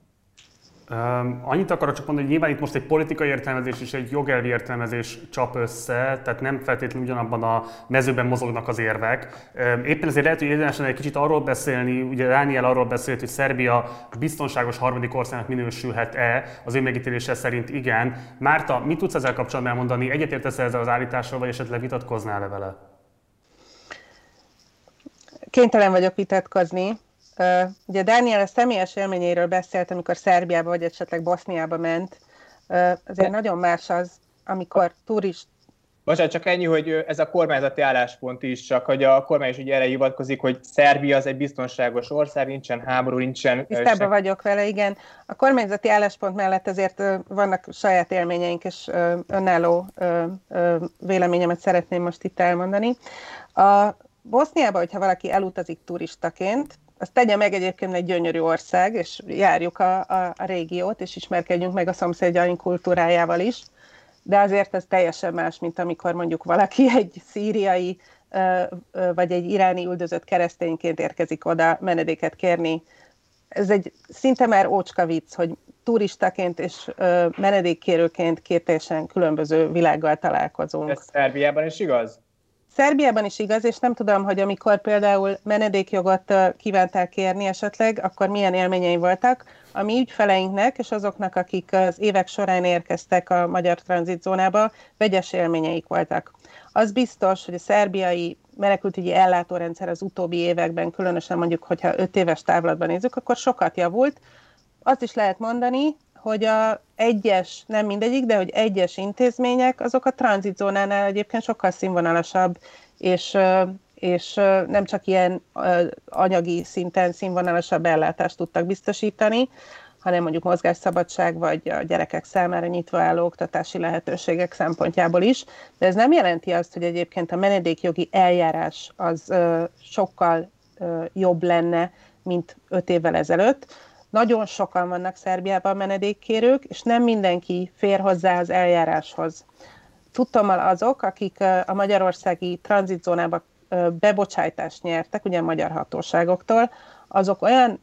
[SPEAKER 1] Um, annyit akarok csak mondani, hogy nyilván itt most egy politikai értelmezés és egy jogelvi értelmezés csap össze, tehát nem feltétlenül ugyanabban a mezőben mozognak az érvek. Um, éppen ezért lehet, hogy érdemes egy kicsit arról beszélni, ugye Dániel arról beszélt, hogy Szerbia biztonságos harmadik országnak minősülhet-e, az ő megítélése szerint igen. Márta, mit tudsz ezzel kapcsolatban elmondani? Egyetértesz ezzel az állítással, vagy esetleg vitatkoznál-e vele?
[SPEAKER 2] Kénytelen vagyok vitatkozni, Ugye Dániel a személyes élményéről beszélt, amikor Szerbiába vagy esetleg Boszniába ment. Azért nagyon más az, amikor turist,
[SPEAKER 3] Bocsánat, csak ennyi, hogy ez a kormányzati álláspont is, csak hogy a kormány is ugye erre hivatkozik, hogy Szerbia az egy biztonságos ország, nincsen háború, nincsen...
[SPEAKER 2] Tisztában se... vagyok vele, igen. A kormányzati álláspont mellett azért vannak saját élményeink, és önálló véleményemet szeretném most itt elmondani. A Boszniában, hogyha valaki elutazik turistaként, azt tegye meg egyébként egy gyönyörű ország, és járjuk a, a, a régiót, és ismerkedjünk meg a szomszédjaink kultúrájával is. de azért ez teljesen más, mint amikor mondjuk valaki egy szíriai vagy egy iráni üldözött keresztényként érkezik oda menedéket kérni. Ez egy szinte már ócska vicc, hogy turistaként és menedékkérőként két teljesen különböző világgal találkozunk.
[SPEAKER 3] Ez Szerbiában is igaz?
[SPEAKER 2] Szerbiában is igaz, és nem tudom, hogy amikor például menedékjogot kívánták kérni esetleg, akkor milyen élményei voltak. A mi ügyfeleinknek és azoknak, akik az évek során érkeztek a magyar tranzitzónába, vegyes élményeik voltak. Az biztos, hogy a szerbiai menekültügyi ellátórendszer az utóbbi években, különösen mondjuk, hogyha öt éves távlatban nézzük, akkor sokat javult. Azt is lehet mondani, hogy a egyes, nem mindegyik, de hogy egyes intézmények, azok a tranzitzónánál egyébként sokkal színvonalasabb, és, és nem csak ilyen anyagi szinten színvonalasabb ellátást tudtak biztosítani, hanem mondjuk mozgásszabadság vagy a gyerekek számára nyitva álló oktatási lehetőségek szempontjából is. De ez nem jelenti azt, hogy egyébként a menedékjogi eljárás az sokkal jobb lenne, mint öt évvel ezelőtt. Nagyon sokan vannak Szerbiában menedékkérők, és nem mindenki fér hozzá az eljáráshoz. Tudtommal azok, akik a magyarországi tranzitzónába bebocsájtást nyertek, ugye a magyar hatóságoktól, azok olyan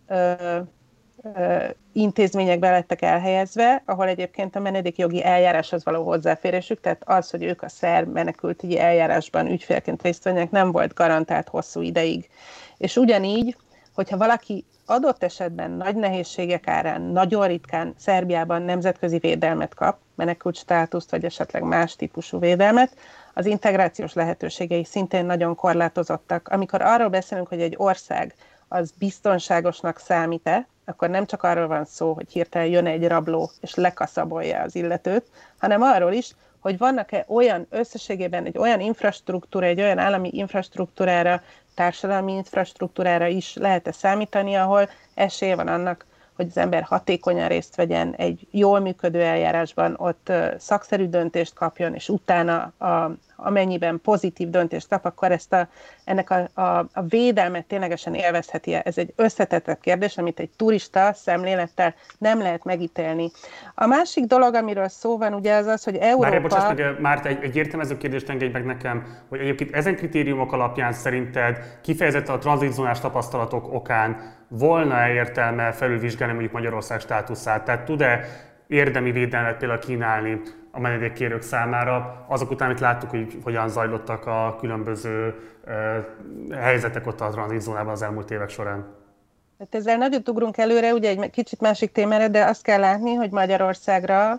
[SPEAKER 2] intézményekbe lettek elhelyezve, ahol egyébként a menedékjogi eljáráshoz való hozzáférésük, tehát az, hogy ők a szerb menekültügyi eljárásban ügyfélként részt vennek, nem volt garantált hosszú ideig. És ugyanígy, hogyha valaki adott esetben nagy nehézségek árán nagyon ritkán Szerbiában nemzetközi védelmet kap, menekült státuszt, vagy esetleg más típusú védelmet, az integrációs lehetőségei szintén nagyon korlátozottak. Amikor arról beszélünk, hogy egy ország az biztonságosnak számít-e, akkor nem csak arról van szó, hogy hirtelen jön egy rabló és lekaszabolja az illetőt, hanem arról is, hogy vannak-e olyan összességében egy olyan infrastruktúra, egy olyan állami infrastruktúrára, társadalmi infrastruktúrára is lehet-e számítani, ahol esély van annak, hogy az ember hatékonyan részt vegyen egy jól működő eljárásban, ott szakszerű döntést kapjon, és utána a, amennyiben pozitív döntést kap, akkor ezt a, ennek a, a, a védelmet ténylegesen élvezheti. Ez egy összetettebb kérdés, amit egy turista szemlélettel nem lehet megítélni. A másik dolog, amiről szó van, ugye az az, hogy Európa... Már
[SPEAKER 1] bocsáss meg, már egy, egy értelmező kérdést engedj meg nekem, hogy egyébként ezen kritériumok alapján szerinted kifejezetten a tranzitzónás tapasztalatok okán volna-e értelme felülvizsgálni mondjuk Magyarország státuszát? Tehát tud-e érdemi védelmet például kínálni a menedékkérők számára, azok után, amit láttuk, hogy hogyan zajlottak a különböző helyzetek ott a tranzitzónában az elmúlt évek során.
[SPEAKER 2] Hát ezzel nagyot ugrunk előre, ugye egy kicsit másik témára, de azt kell látni, hogy Magyarországra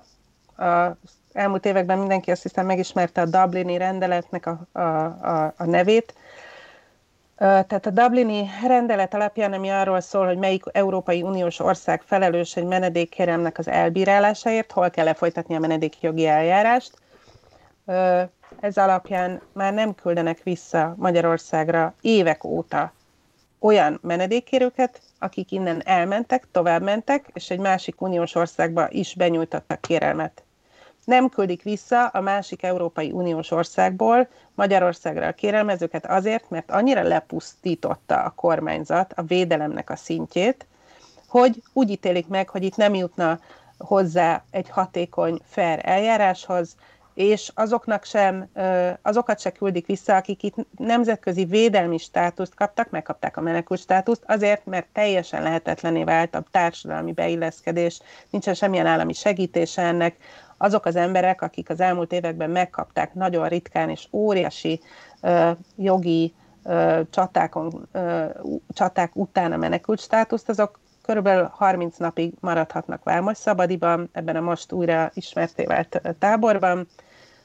[SPEAKER 2] a elmúlt években mindenki azt hiszem megismerte a Dublini rendeletnek a, a, a, a nevét, tehát a Dublini rendelet alapján, ami arról szól, hogy melyik Európai Uniós ország felelős egy menedékkéremnek az elbírálásáért, hol kell lefolytatni a menedékjogi eljárást, ez alapján már nem küldenek vissza Magyarországra évek óta olyan menedékkérőket, akik innen elmentek, tovább mentek, és egy másik uniós országba is benyújtottak kérelmet nem küldik vissza a másik Európai Uniós országból Magyarországra a kérelmezőket azért, mert annyira lepusztította a kormányzat a védelemnek a szintjét, hogy úgy ítélik meg, hogy itt nem jutna hozzá egy hatékony, fair eljáráshoz, és azoknak sem, azokat se küldik vissza, akik itt nemzetközi védelmi státuszt kaptak, megkapták a menekült státuszt, azért, mert teljesen lehetetlené vált a társadalmi beilleszkedés, nincsen semmilyen állami segítése ennek, azok az emberek, akik az elmúlt években megkapták nagyon ritkán és óriási ö, jogi ö, csatákon, ö, csaták után a menekült státuszt, azok körülbelül 30 napig maradhatnak Válmos Szabadiban, ebben a most újra ismerté vált táborban,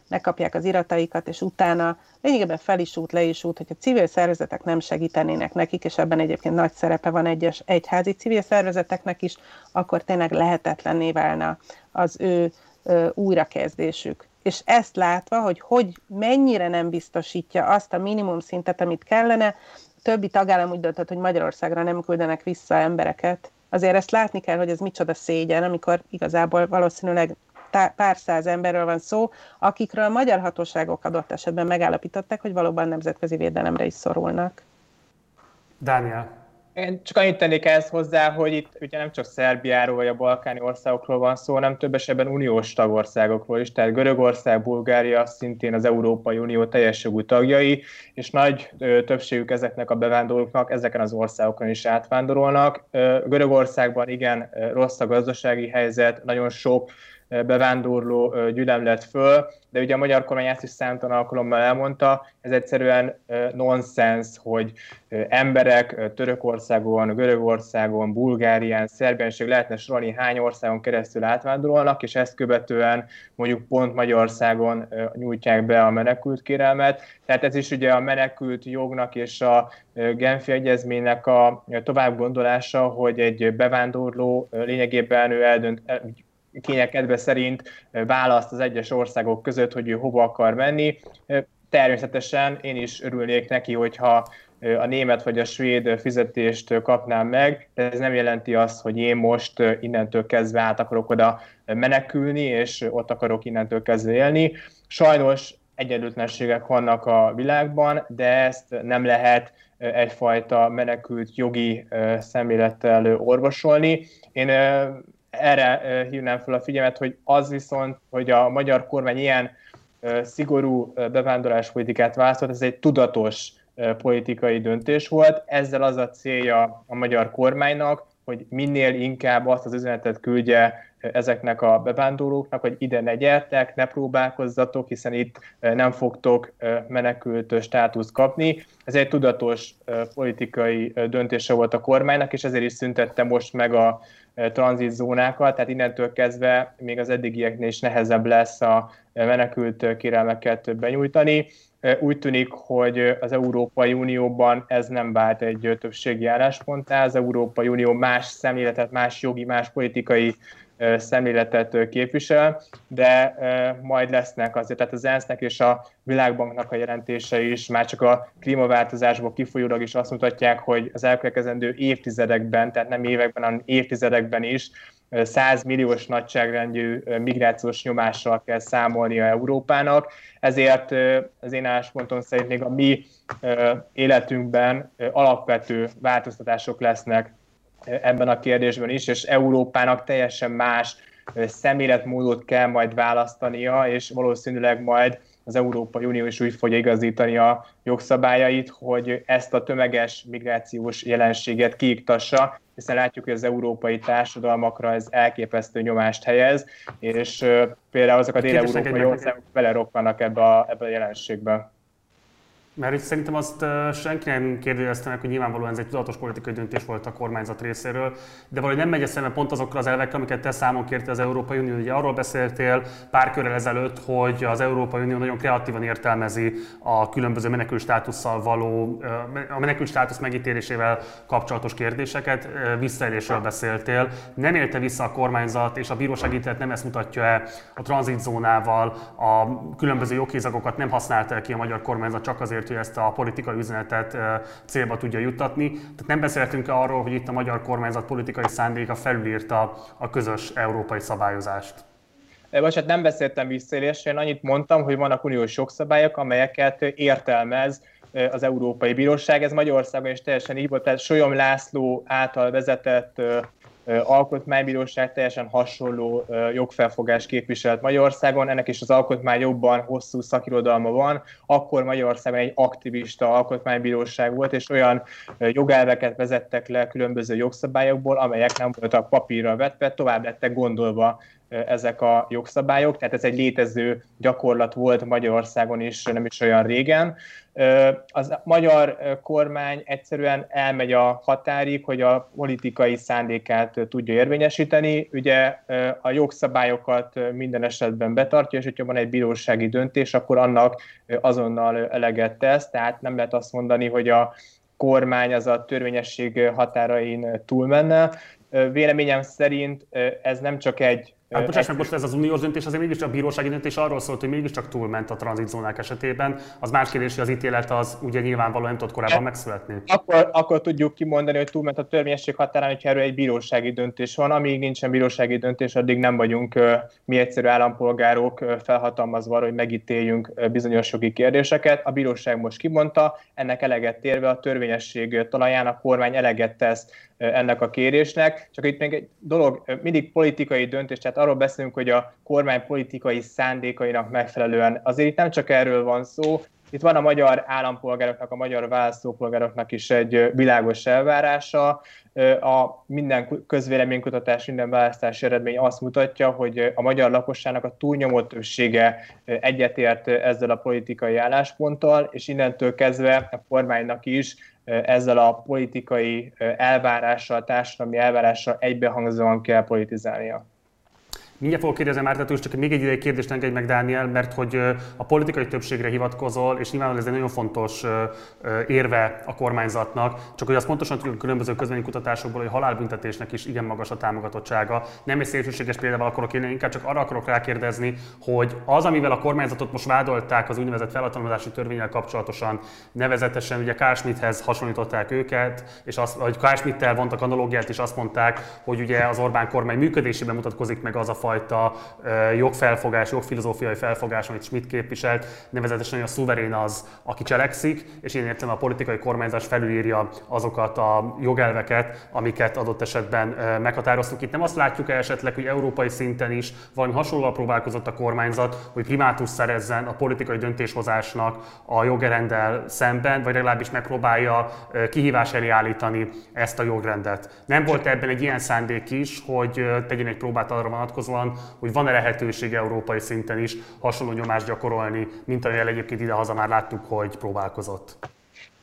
[SPEAKER 2] megkapják az irataikat, és utána lényegében fel is út, le is út, hogyha civil szervezetek nem segítenének nekik, és ebben egyébként nagy szerepe van egyes egyházi civil szervezeteknek is, akkor tényleg lehetetlenné válna az ő újrakezdésük. És ezt látva, hogy, hogy mennyire nem biztosítja azt a minimum szintet, amit kellene, többi tagállam úgy döntött, hogy Magyarországra nem küldenek vissza embereket. Azért ezt látni kell, hogy ez micsoda szégyen, amikor igazából valószínűleg pár száz emberről van szó, akikről a magyar hatóságok adott esetben megállapították, hogy valóban nemzetközi védelemre is szorulnak.
[SPEAKER 1] Dániel.
[SPEAKER 3] Én csak annyit tennék ehhez hozzá, hogy itt ugye nem csak Szerbiáról vagy a balkáni országokról van szó, hanem több esetben uniós tagországokról is, tehát Görögország, Bulgária szintén az Európai Unió teljes jogú tagjai, és nagy ö, többségük ezeknek a bevándorlóknak ezeken az országokon is átvándorolnak. Görögországban igen rossz a gazdasági helyzet, nagyon sok bevándorló gyűlem lett föl, de ugye a magyar kormány ezt is számtalan alkalommal elmondta, ez egyszerűen nonsens, hogy emberek Törökországon, Görögországon, Bulgárián, Szerbián, és lehetne sorolni hány országon keresztül átvándorolnak, és ezt követően mondjuk pont Magyarországon nyújtják be a menekült kérelmet. Tehát ez is ugye a menekült jognak és a Genfi Egyezménynek a tovább gondolása, hogy egy bevándorló lényegében ő eldönt, kényekedve szerint választ az egyes országok között, hogy ő hova akar menni. Természetesen én is örülnék neki, hogyha a német vagy a svéd fizetést kapnám meg, de ez nem jelenti azt, hogy én most innentől kezdve át akarok oda menekülni, és ott akarok innentől kezdve élni. Sajnos egyenlőtlenségek vannak a világban, de ezt nem lehet egyfajta menekült jogi szemlélettel orvosolni. Én erre hívnám fel a figyelmet, hogy az viszont, hogy a magyar kormány ilyen szigorú bevándorláspolitikát választott, ez egy tudatos politikai döntés volt. Ezzel az a célja a magyar kormánynak, hogy minél inkább azt az üzenetet küldje ezeknek a bevándorlóknak, hogy ide ne gyertek, ne próbálkozzatok, hiszen itt nem fogtok menekült státuszt kapni. Ez egy tudatos politikai döntése volt a kormánynak, és ezért is szüntette most meg a tranzitzónákat, tehát innentől kezdve még az eddigieknél is nehezebb lesz a menekült kérelmeket benyújtani. Úgy tűnik, hogy az Európai Unióban ez nem vált egy többségi állásponttá, az Európai Unió más szemléletet, más jogi, más politikai szemléletet képvisel, de majd lesznek azért, tehát az ENSZ-nek és a Világbanknak a jelentése is már csak a klímaváltozásból kifolyólag is azt mutatják, hogy az elkövetkezendő évtizedekben, tehát nem években, hanem évtizedekben is 100 milliós nagyságrendű migrációs nyomással kell számolnia Európának, ezért az én álláspontom szerint még a mi életünkben alapvető változtatások lesznek ebben a kérdésben is, és Európának teljesen más szemléletmódot kell majd választania, és valószínűleg majd az Európai Unió is úgy fogja igazítani a jogszabályait, hogy ezt a tömeges migrációs jelenséget kiiktassa, hiszen látjuk, hogy az európai társadalmakra ez elképesztő nyomást helyez, és például azok a dél-európai országok beleroppanak ebbe a, ebbe a jelenségbe.
[SPEAKER 1] Mert itt szerintem azt senki nem kérdezte meg, hogy nyilvánvalóan ez egy tudatos politikai döntés volt a kormányzat részéről, de valahogy nem megy eszembe pont azokkal az elvekkel, amiket te számon kérte az Európai Unió. Ugye arról beszéltél pár körrel ezelőtt, hogy az Európai Unió nagyon kreatívan értelmezi a különböző menekült státusszal való, a menekült státusz megítélésével kapcsolatos kérdéseket, visszaélésről beszéltél. Nem élte vissza a kormányzat, és a bíróság ítélet nem ezt mutatja-e a tranzitzónával, a különböző joghézagokat nem használta ki a magyar kormányzat csak azért, hogy ezt a politikai üzenetet célba tudja juttatni. Tehát nem beszéltünk arról, hogy itt a magyar kormányzat politikai szándéka felülírta a közös európai szabályozást.
[SPEAKER 3] hát nem beszéltem visszaélésről, én annyit mondtam, hogy vannak uniós jogszabályok, amelyeket értelmez az Európai Bíróság. Ez Magyarországon is teljesen így volt, tehát Solyom László által vezetett alkotmánybíróság teljesen hasonló jogfelfogás képviselt Magyarországon, ennek is az alkotmány jobban hosszú szakirodalma van, akkor Magyarországon egy aktivista alkotmánybíróság volt, és olyan jogelveket vezettek le különböző jogszabályokból, amelyek nem voltak papírra vetve, tovább lettek gondolva ezek a jogszabályok, tehát ez egy létező gyakorlat volt Magyarországon is nem is olyan régen. Az magyar kormány egyszerűen elmegy a határig, hogy a politikai szándékát tudja érvényesíteni. Ugye a jogszabályokat minden esetben betartja, és hogyha van egy bírósági döntés, akkor annak azonnal eleget tesz, tehát nem lehet azt mondani, hogy a kormány az a törvényesség határain túlmenne. Véleményem szerint ez nem csak egy
[SPEAKER 1] Hát bocsáss meg, most ez az uniós döntés azért mégiscsak a bírósági döntés arról szólt, hogy mégiscsak túlment a tranzitzónák esetében. Az más kérdés, hogy az ítélet az ugye nyilvánvalóan nem tudott korábban hát, megszületni.
[SPEAKER 3] Akkor, akkor tudjuk kimondani, hogy túlment a törvényesség határán, hogyha erről egy bírósági döntés van. Amíg nincsen bírósági döntés, addig nem vagyunk mi egyszerű állampolgárok felhatalmazva arra, hogy megítéljünk bizonyos jogi kérdéseket. A bíróság most kimondta, ennek eleget térve a törvényesség talaján a kormány eleget tesz ennek a kérésnek. Csak itt még egy dolog, mindig politikai döntés, tehát arról beszélünk, hogy a kormány politikai szándékainak megfelelően. Azért itt nem csak erről van szó, itt van a magyar állampolgároknak, a magyar választópolgároknak is egy világos elvárása. A minden közvéleménykutatás, minden választási eredmény azt mutatja, hogy a magyar lakosságnak a túlnyomó többsége egyetért ezzel a politikai állásponttal, és innentől kezdve a kormánynak is ezzel a politikai elvárással, társadalmi elvárással egybehangzóan kell politizálnia.
[SPEAKER 1] Mindjárt fogok kérdezni Mártától, csak még egy ideig kérdést engedj meg, Dániel, mert hogy a politikai többségre hivatkozol, és nyilvánvalóan ez egy nagyon fontos érve a kormányzatnak, csak hogy azt pontosan tudjuk különböző kutatásokból, hogy a halálbüntetésnek is igen magas a támogatottsága. Nem egy szélsőséges példával akarok írni, inkább csak arra akarok rákérdezni, hogy az, amivel a kormányzatot most vádolták az úgynevezett felhatalmazási törvényel kapcsolatosan, nevezetesen ugye Carl Schmitthez hasonlították őket, és azt, vagy Carl Schmitt-tel vontak analógiát, és azt mondták, hogy ugye az Orbán kormány működésében mutatkozik meg az a fajta jogfelfogás, jogfilozófiai felfogás, amit Schmidt képviselt, nevezetesen, hogy a szuverén az, aki cselekszik, és én értem a politikai kormányzás felülírja azokat a jogelveket, amiket adott esetben meghatároztuk. Itt nem azt látjuk el esetleg, hogy európai szinten is valami hasonlóan próbálkozott a kormányzat, hogy primátus szerezzen a politikai döntéshozásnak a jogrendel szemben, vagy legalábbis megpróbálja kihívás elé állítani ezt a jogrendet. Nem volt ebben egy ilyen szándék is, hogy tegyen egy próbát arra vonatkozóan, van, hogy van-e lehetőség európai szinten is hasonló nyomást gyakorolni, mint amilyen egyébként idehaza már láttuk, hogy próbálkozott.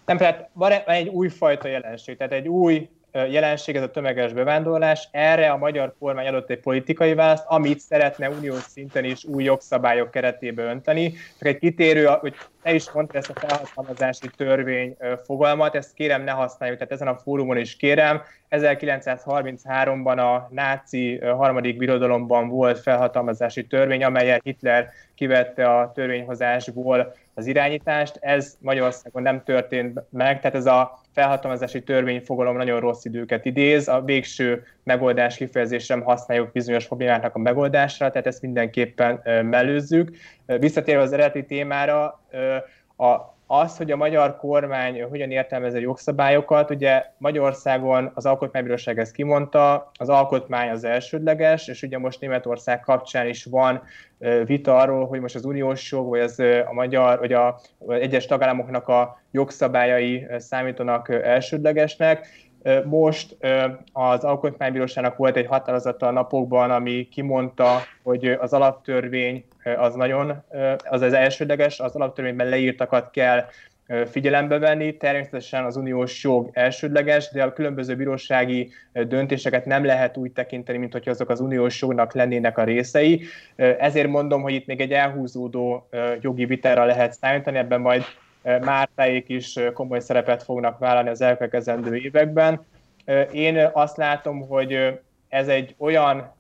[SPEAKER 3] Nem, tehát van egy újfajta jelenség, tehát egy új jelenség, ez a tömeges bevándorlás. Erre a magyar kormány adott egy politikai választ, amit szeretne uniós szinten is új jogszabályok keretébe önteni. Csak egy kitérő, hogy te is mondta ezt a felhatalmazási törvény fogalmat, ezt kérem ne használjuk, tehát ezen a fórumon is kérem. 1933-ban a náci harmadik birodalomban volt felhatalmazási törvény, amelyet Hitler kivette a törvényhozásból az irányítást. Ez Magyarországon nem történt meg, tehát ez a felhatalmazási törvényfogalom nagyon rossz időket idéz. A végső megoldás kifejezésre használjuk bizonyos problémáknak a megoldásra, tehát ezt mindenképpen mellőzzük. Visszatérve az eredeti témára, a az, hogy a magyar kormány hogyan értelmez a jogszabályokat, ugye Magyarországon az Alkotmánybíróság ezt kimondta, az alkotmány az elsődleges, és ugye most Németország kapcsán is van vita arról, hogy most az uniós jog, vagy az a magyar, vagy a egyes tagállamoknak a jogszabályai számítanak elsődlegesnek. Most az Alkotmánybíróságnak volt egy határozata a napokban, ami kimondta, hogy az alaptörvény az nagyon, az az elsődleges, az alaptörvényben leírtakat kell figyelembe venni. Természetesen az uniós jog elsődleges, de a különböző bírósági döntéseket nem lehet úgy tekinteni, mint hogy azok az uniós jognak lennének a részei. Ezért mondom, hogy itt még egy elhúzódó jogi vitára lehet számítani, ebben majd Mártáék is komoly szerepet fognak vállalni az elkövetkezendő években. Én azt látom, hogy ez egy olyan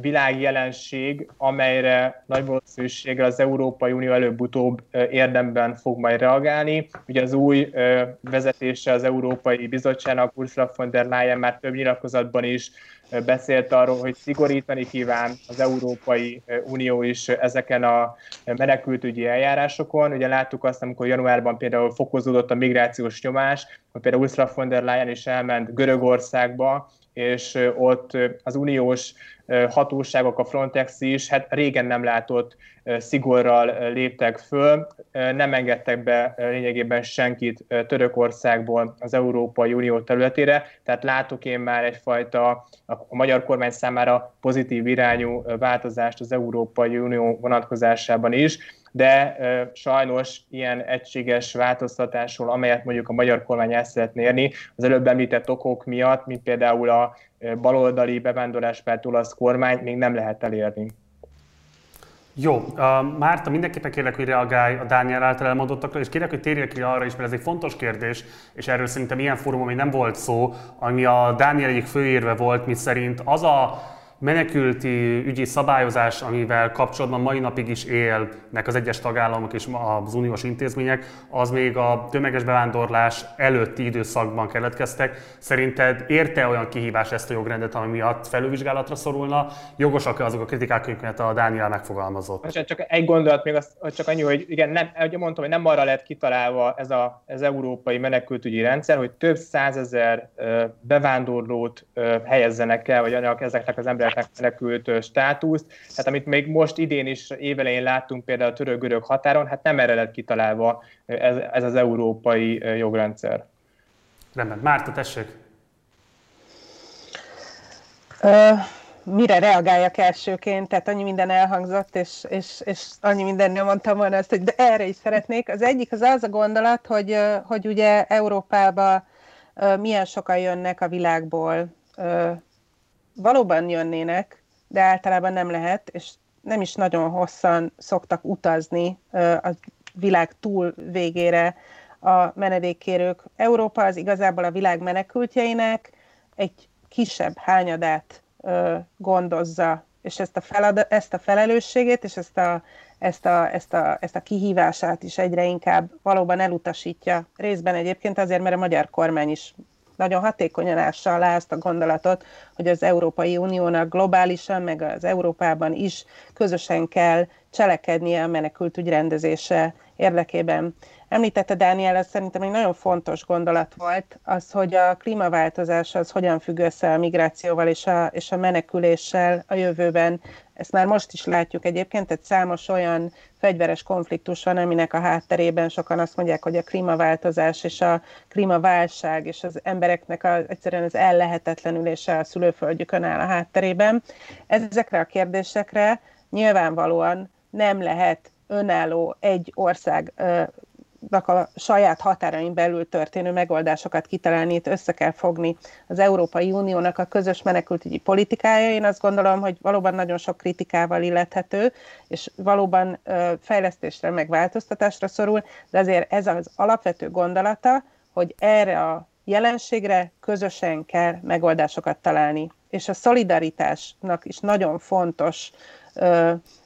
[SPEAKER 3] világjelenség, amelyre nagy valószínűséggel az Európai Unió előbb-utóbb érdemben fog majd reagálni. Ugye az új vezetése az Európai Bizottságnak, Ursula von der Leyen már több nyilatkozatban is beszélt arról, hogy szigorítani kíván az Európai Unió is ezeken a menekültügyi eljárásokon. Ugye láttuk azt, amikor januárban például fokozódott a migrációs nyomás, hogy például Ursula von der Leyen is elment Görögországba, és ott az uniós hatóságok, a Frontex is, hát régen nem látott szigorral léptek föl, nem engedtek be lényegében senkit Törökországból az Európai Unió területére, tehát látok én már egyfajta a magyar kormány számára pozitív irányú változást az Európai Unió vonatkozásában is, de sajnos ilyen egységes változtatásról, amelyet mondjuk a magyar kormány el szeretné érni, az előbb említett okok miatt, mint például a baloldali bevándorláspárt olasz kormány még nem lehet elérni.
[SPEAKER 1] Jó, uh, Márta, mindenképpen kérlek, hogy reagálj a Dániel által elmondottakra, és kérlek, hogy térjek ki arra is, mert ez egy fontos kérdés, és erről szerintem ilyen fórumon még nem volt szó, ami a Dániel egyik főérve volt, mi szerint az a menekülti ügyi szabályozás, amivel kapcsolatban mai napig is élnek az egyes tagállamok és az uniós intézmények, az még a tömeges bevándorlás előtti időszakban keletkeztek. Szerinted érte olyan kihívás ezt a jogrendet, ami miatt felülvizsgálatra szorulna? Jogosak-e azok a kritikák, amiket a Dániel megfogalmazott?
[SPEAKER 3] Csak egy gondolat még, az, csak annyi, hogy igen, nem, ugye mondtam, hogy nem arra lett kitalálva ez a, ez európai menekültügyi rendszer, hogy több százezer bevándorlót helyezzenek el, vagy ezeknek az embereknek embereknek menekült státuszt. Tehát amit még most idén is évelején láttunk például a török-görög határon, hát nem erre lett kitalálva ez, ez az európai jogrendszer.
[SPEAKER 1] Rendben. Márta, tessék!
[SPEAKER 2] Uh, mire reagáljak elsőként, tehát annyi minden elhangzott, és, és, és annyi nem mondtam volna azt, hogy de erre is szeretnék. Az egyik az az a gondolat, hogy, hogy ugye Európába milyen sokan jönnek a világból valóban jönnének, de általában nem lehet, és nem is nagyon hosszan szoktak utazni a világ túl végére a menedékkérők. Európa az igazából a világ menekültjeinek egy kisebb hányadát gondozza, és ezt a, felad, ezt a felelősségét, és ezt a, ezt, a, ezt, a, ezt a kihívását is egyre inkább valóban elutasítja. Részben egyébként azért, mert a magyar kormány is nagyon hatékonyan ássa alá azt a gondolatot, hogy az Európai Uniónak globálisan, meg az Európában is közösen kell cselekednie a menekültügy rendezése érdekében. Említette Dániel, ez szerintem egy nagyon fontos gondolat volt, az, hogy a klímaváltozás az hogyan függ össze a migrációval és a, és a meneküléssel a jövőben. Ezt már most is látjuk egyébként, tehát számos olyan fegyveres konfliktus van, aminek a hátterében sokan azt mondják, hogy a klímaváltozás és a klímaválság és az embereknek a, egyszerűen az ellehetetlenülése a szülőföldjükön áll a hátterében. Ezekre a kérdésekre nyilvánvalóan nem lehet önálló egy ország a saját határain belül történő megoldásokat kitalálni, itt össze kell fogni az Európai Uniónak a közös menekültügyi politikája. Én azt gondolom, hogy valóban nagyon sok kritikával illethető, és valóban fejlesztésre, meg változtatásra szorul, de azért ez az alapvető gondolata, hogy erre a jelenségre közösen kell megoldásokat találni. És a szolidaritásnak is nagyon fontos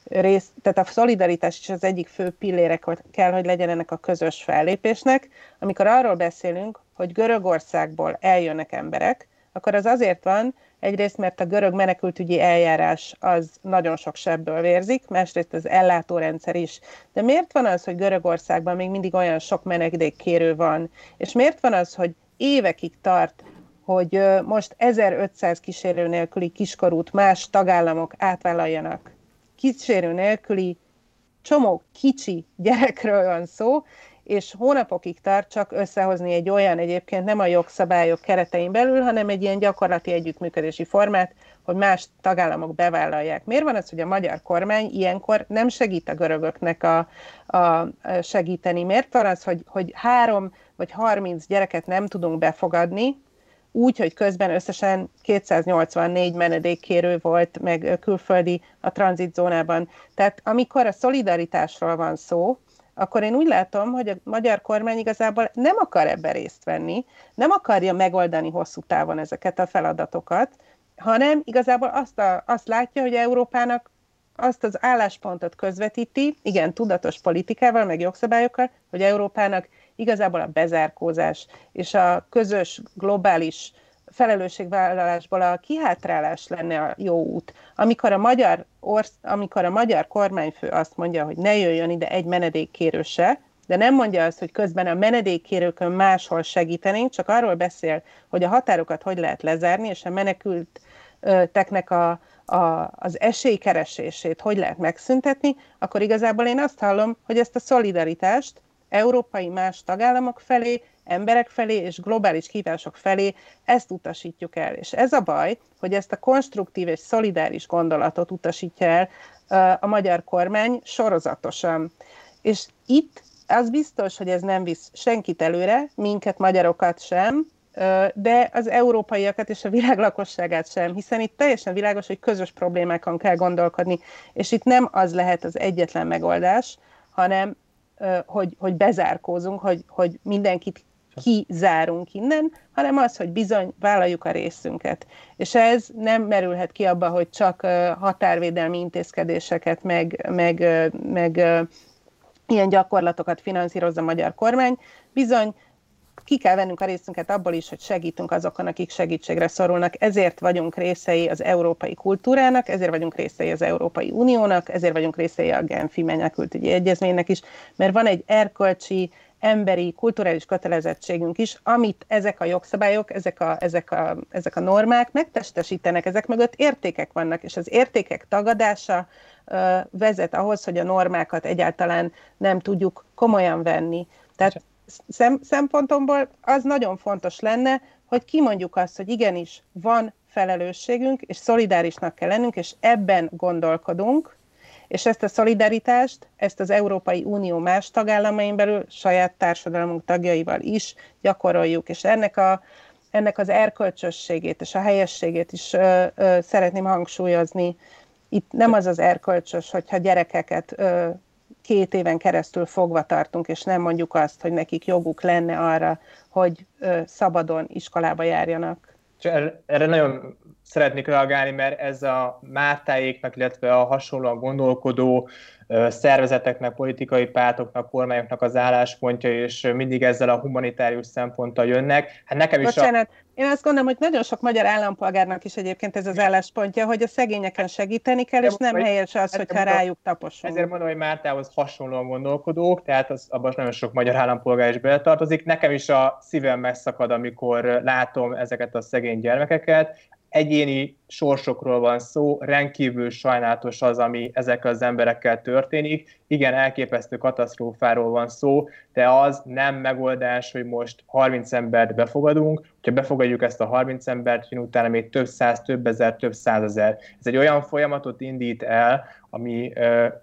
[SPEAKER 2] rész, tehát a szolidaritás is az egyik fő pillére kell, hogy legyen ennek a közös fellépésnek. Amikor arról beszélünk, hogy Görögországból eljönnek emberek, akkor az azért van, egyrészt, mert a görög menekültügyi eljárás az nagyon sok sebből vérzik, másrészt az ellátórendszer is. De miért van az, hogy Görögországban még mindig olyan sok menedékkérő van? És miért van az, hogy évekig tart, hogy most 1500 kísérő nélküli kiskorút más tagállamok átvállaljanak kísérő nélküli csomó kicsi gyerekről van szó, és hónapokig tart csak összehozni egy olyan, egyébként nem a jogszabályok keretein belül, hanem egy ilyen gyakorlati együttműködési formát, hogy más tagállamok bevállalják. Miért van az, hogy a magyar kormány ilyenkor nem segít a görögöknek a, a segíteni? Miért van az, hogy, hogy három vagy harminc gyereket nem tudunk befogadni, úgy, hogy közben összesen 284 menedékkérő volt, meg külföldi a tranzitzónában. Tehát amikor a szolidaritásról van szó, akkor én úgy látom, hogy a magyar kormány igazából nem akar ebben részt venni, nem akarja megoldani hosszú távon ezeket a feladatokat, hanem igazából azt, a, azt látja, hogy Európának azt az álláspontot közvetíti, igen, tudatos politikával, meg jogszabályokkal, hogy Európának igazából a bezárkózás és a közös globális felelősségvállalásból a kihátrálás lenne a jó út. Amikor a magyar, orsz, amikor a magyar kormányfő azt mondja, hogy ne jöjjön ide egy menedékkérő se, de nem mondja azt, hogy közben a menedékkérőkön máshol segítenénk, csak arról beszél, hogy a határokat hogy lehet lezárni, és a menekülteknek a, a, az esélykeresését hogy lehet megszüntetni, akkor igazából én azt hallom, hogy ezt a szolidaritást európai más tagállamok felé, emberek felé és globális kívások felé ezt utasítjuk el. És ez a baj, hogy ezt a konstruktív és szolidáris gondolatot utasítja el a magyar kormány sorozatosan. És itt az biztos, hogy ez nem visz senkit előre, minket, magyarokat sem, de az európaiakat és a világ lakosságát sem, hiszen itt teljesen világos, hogy közös problémákon kell gondolkodni, és itt nem az lehet az egyetlen megoldás, hanem hogy, hogy bezárkózunk, hogy, hogy mindenkit kizárunk innen, hanem az, hogy bizony vállaljuk a részünket. És ez nem merülhet ki abba, hogy csak határvédelmi intézkedéseket, meg, meg, meg ilyen gyakorlatokat finanszírozza a magyar kormány. Bizony ki kell vennünk a részünket abból is, hogy segítünk azokon, akik segítségre szorulnak. Ezért vagyunk részei az európai kultúrának, ezért vagyunk részei az Európai Uniónak, ezért vagyunk részei a Genfi menekültügyi egyezménynek is, mert van egy erkölcsi, emberi, kulturális kötelezettségünk is, amit ezek a jogszabályok, ezek a, ezek a, ezek a normák megtestesítenek, ezek mögött értékek vannak, és az értékek tagadása ö, vezet ahhoz, hogy a normákat egyáltalán nem tudjuk komolyan venni. Tehát szem, szempontomból az nagyon fontos lenne, hogy kimondjuk azt, hogy igenis van felelősségünk, és szolidárisnak kell lennünk, és ebben gondolkodunk, és ezt a szolidaritást, ezt az Európai Unió más tagállamain belül, saját társadalmunk tagjaival is gyakoroljuk, és ennek, a, ennek az erkölcsösségét és a helyességét is ö, ö, szeretném hangsúlyozni. Itt nem az az erkölcsös, hogyha gyerekeket ö, két éven keresztül fogva tartunk, és nem mondjuk azt, hogy nekik joguk lenne arra, hogy szabadon iskolába járjanak.
[SPEAKER 3] Erre nagyon szeretnék reagálni, mert ez a Mártáéknak, illetve a hasonlóan gondolkodó szervezeteknek, politikai pártoknak, kormányoknak az álláspontja, és mindig ezzel a humanitárius szemponttal jönnek.
[SPEAKER 2] Hát nekem Bocsánat, is a... én azt gondolom, hogy nagyon sok magyar állampolgárnak is egyébként ez az álláspontja, hogy a szegényeken segíteni kell, és nem helyes az, hogyha rájuk taposunk.
[SPEAKER 3] Ezért mondom, hogy Mártához hasonlóan gondolkodók, tehát az, abban nagyon sok magyar állampolgár is beletartozik. Nekem is a szívem megszakad, amikor látom ezeket a szegény gyermekeket egyéni sorsokról van szó, rendkívül sajnálatos az, ami ezekkel az emberekkel történik. Igen, elképesztő katasztrófáról van szó, de az nem megoldás, hogy most 30 embert befogadunk, hogyha befogadjuk ezt a 30 embert, jön utána még több száz, több ezer, több százezer. Ez egy olyan folyamatot indít el, ami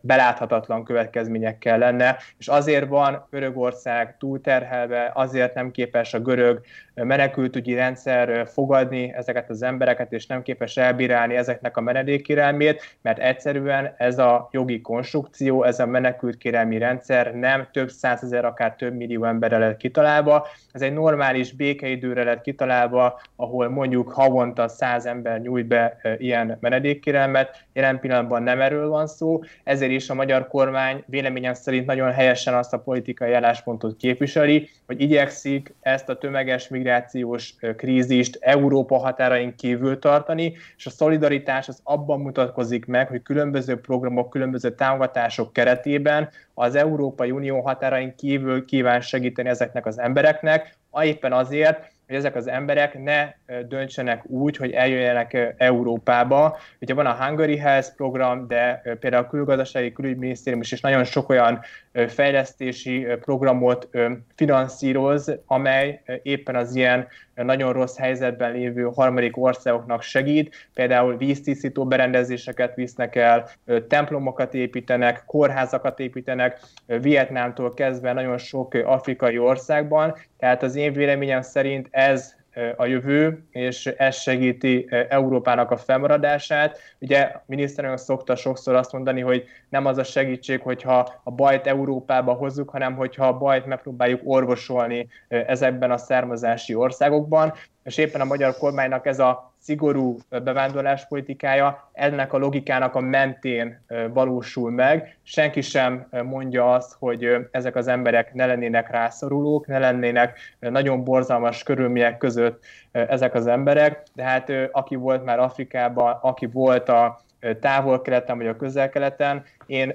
[SPEAKER 3] beláthatatlan következményekkel lenne, és azért van Görögország túlterhelve, azért nem képes a görög menekültügyi rendszer fogadni ezeket az embereket, és nem képes elbírálni ezeknek a menedékkérelmét, mert egyszerűen ez a jogi konstrukció, ez a menekültkérelmi rendszer nem több százezer, akár több millió emberre lett kitalálva, ez egy normális békeidőre lett kitalálva, ahol mondjuk havonta száz ember nyújt be ilyen menedékkérelmet, jelen pillanatban nem erről van szó, ezért is a magyar kormány véleményem szerint nagyon helyesen azt a politikai álláspontot képviseli, hogy igyekszik ezt a tömeges migrációs krízist Európa határain kívül tartani, és a szolidaritás az abban mutatkozik meg, hogy különböző programok, különböző támogatások keretében az Európai Unió határain kívül kíván segíteni ezeknek az embereknek, éppen azért, hogy ezek az emberek ne döntsenek úgy, hogy eljöjjenek Európába. Ugye van a Hungary Health program, de például a külgazdasági külügyminisztérium is, is nagyon sok olyan fejlesztési programot finanszíroz, amely éppen az ilyen nagyon rossz helyzetben lévő harmadik országoknak segít. Például víztisztító berendezéseket visznek el, templomokat építenek, kórházakat építenek, Vietnámtól kezdve nagyon sok afrikai országban. Tehát az én véleményem szerint ez a jövő, és ez segíti Európának a felmaradását. Ugye a miniszterelnök szokta sokszor azt mondani, hogy nem az a segítség, hogyha a bajt Európába hozzuk, hanem hogyha a bajt megpróbáljuk orvosolni ezekben a származási országokban, és éppen a magyar kormánynak ez a szigorú bevándorláspolitikája ennek a logikának a mentén valósul meg. Senki sem mondja azt, hogy ezek az emberek ne lennének rászorulók, ne lennének nagyon borzalmas körülmények között ezek az emberek, de hát aki volt már Afrikában, aki volt a távol-keleten vagy a közel-keleten, én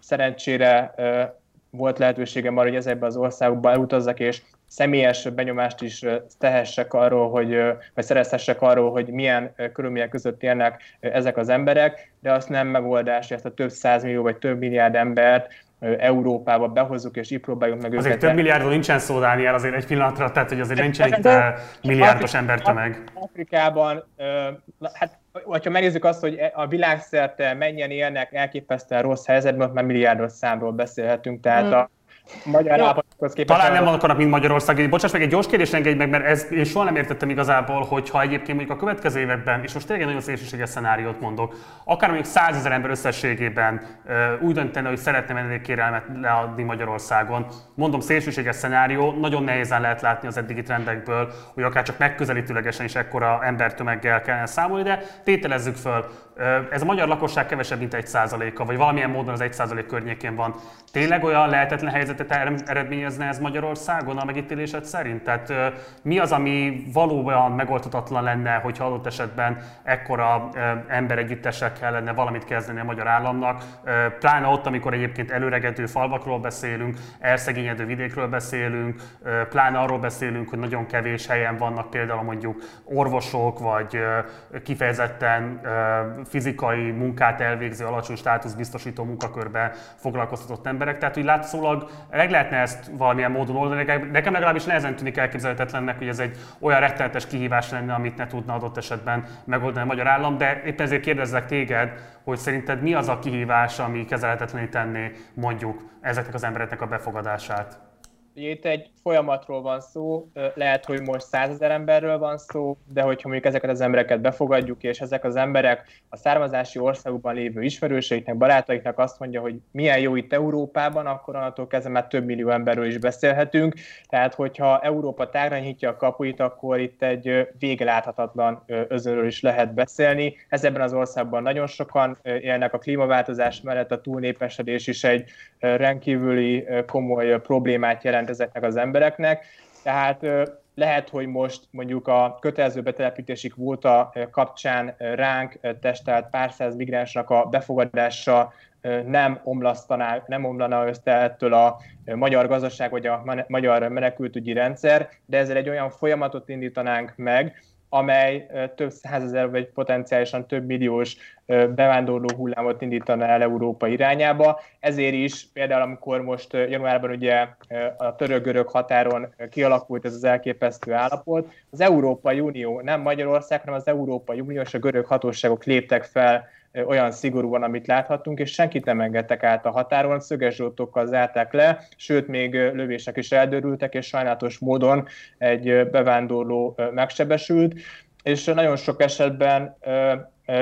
[SPEAKER 3] szerencsére volt lehetőségem arra, hogy ezekben az országokban elutazzak, és személyes benyomást is tehessek arról, hogy, vagy szerezhessek arról, hogy milyen körülmények között élnek ezek az emberek, de azt nem megoldás, hogy ezt a több százmillió vagy több milliárd embert Európába behozzuk, és így próbáljuk meg
[SPEAKER 1] azért
[SPEAKER 3] őket.
[SPEAKER 1] több milliárdról nincsen szó, Dániel, azért egy pillanatra, tehát hogy azért nincsen itt milliárdos embertömeg.
[SPEAKER 3] Afrikában, hát ha megnézzük azt, hogy a világszerte mennyien élnek elképesztően rossz helyzetben, ott már milliárdos számról beszélhetünk, tehát hmm. a
[SPEAKER 1] magyar képest. Talán nem akarnak, mint Magyarország. Bocsáss meg, egy gyors kérdés engedj meg, mert ez, én soha nem értettem igazából, hogyha egyébként mondjuk a következő években, és most tényleg nagyon szélsőséges szenáriót mondok, akár mondjuk százezer ember összességében úgy döntene, hogy szeretne menedékkérelmet leadni Magyarországon. Mondom, szélsőséges szenárió, nagyon nehézen lehet látni az eddigi trendekből, hogy akár csak megközelítőlegesen is ekkora embertömeggel kellene számolni, de tételezzük föl, ez a magyar lakosság kevesebb, mint egy százaléka, vagy valamilyen módon az egy százalék környékén van. Tényleg olyan lehetetlen helyzetet eredményezne ez Magyarországon a megítélésed szerint? Tehát mi az, ami valóban megoldhatatlan lenne, hogyha adott esetben ekkora ember együttesek kellene valamit kezdeni a magyar államnak, pláne ott, amikor egyébként előregedő falvakról beszélünk, elszegényedő vidékről beszélünk, pláne arról beszélünk, hogy nagyon kevés helyen vannak például mondjuk orvosok, vagy kifejezetten fizikai munkát elvégző, alacsony státusz biztosító munkakörbe foglalkoztatott emberek. Tehát, hogy látszólag meg lehetne ezt valamilyen módon oldani. Nekem legalábbis nehezen tűnik elképzelhetetlennek, hogy ez egy olyan rettenetes kihívás lenne, amit ne tudna adott esetben megoldani a magyar állam, de éppen ezért kérdezzek téged, hogy szerinted mi az a kihívás, ami kezelhetetlené tenné mondjuk ezeknek az embereknek a befogadását?
[SPEAKER 3] Itt egy folyamatról van szó, lehet, hogy most százezer emberről van szó, de hogyha mondjuk ezeket az embereket befogadjuk, és ezek az emberek a származási országukban lévő ismerőseiknek, barátaiknak azt mondja, hogy milyen jó itt Európában, akkor onnantól kezdve már több millió emberről is beszélhetünk. Tehát, hogyha Európa tágra nyitja a kapuit, akkor itt egy vége láthatatlan özönről is lehet beszélni. Ez ebben az országban nagyon sokan élnek a klímaváltozás mellett, a túlnépesedés is egy rendkívüli komoly problémát jelent ezeknek az embereknek, tehát lehet, hogy most mondjuk a kötelező betelepítési kvóta kapcsán ránk testelt pár száz migránsnak a befogadása nem omlasztaná, nem omlana össze ettől a magyar gazdaság vagy a magyar menekültügyi rendszer, de ezzel egy olyan folyamatot indítanánk meg, amely több százezer vagy potenciálisan több milliós bevándorló hullámot indítana el Európa irányába. Ezért is például, amikor most januárban ugye a török-görög határon kialakult ez az elképesztő állapot, az Európai Unió, nem Magyarország, hanem az Európai Unió és a görög hatóságok léptek fel olyan szigorúan, amit láthattunk, és senkit nem engedtek át a határon, szöges zsótokkal zárták le, sőt, még lövések is eldörültek, és sajnálatos módon egy bevándorló megsebesült, és nagyon sok esetben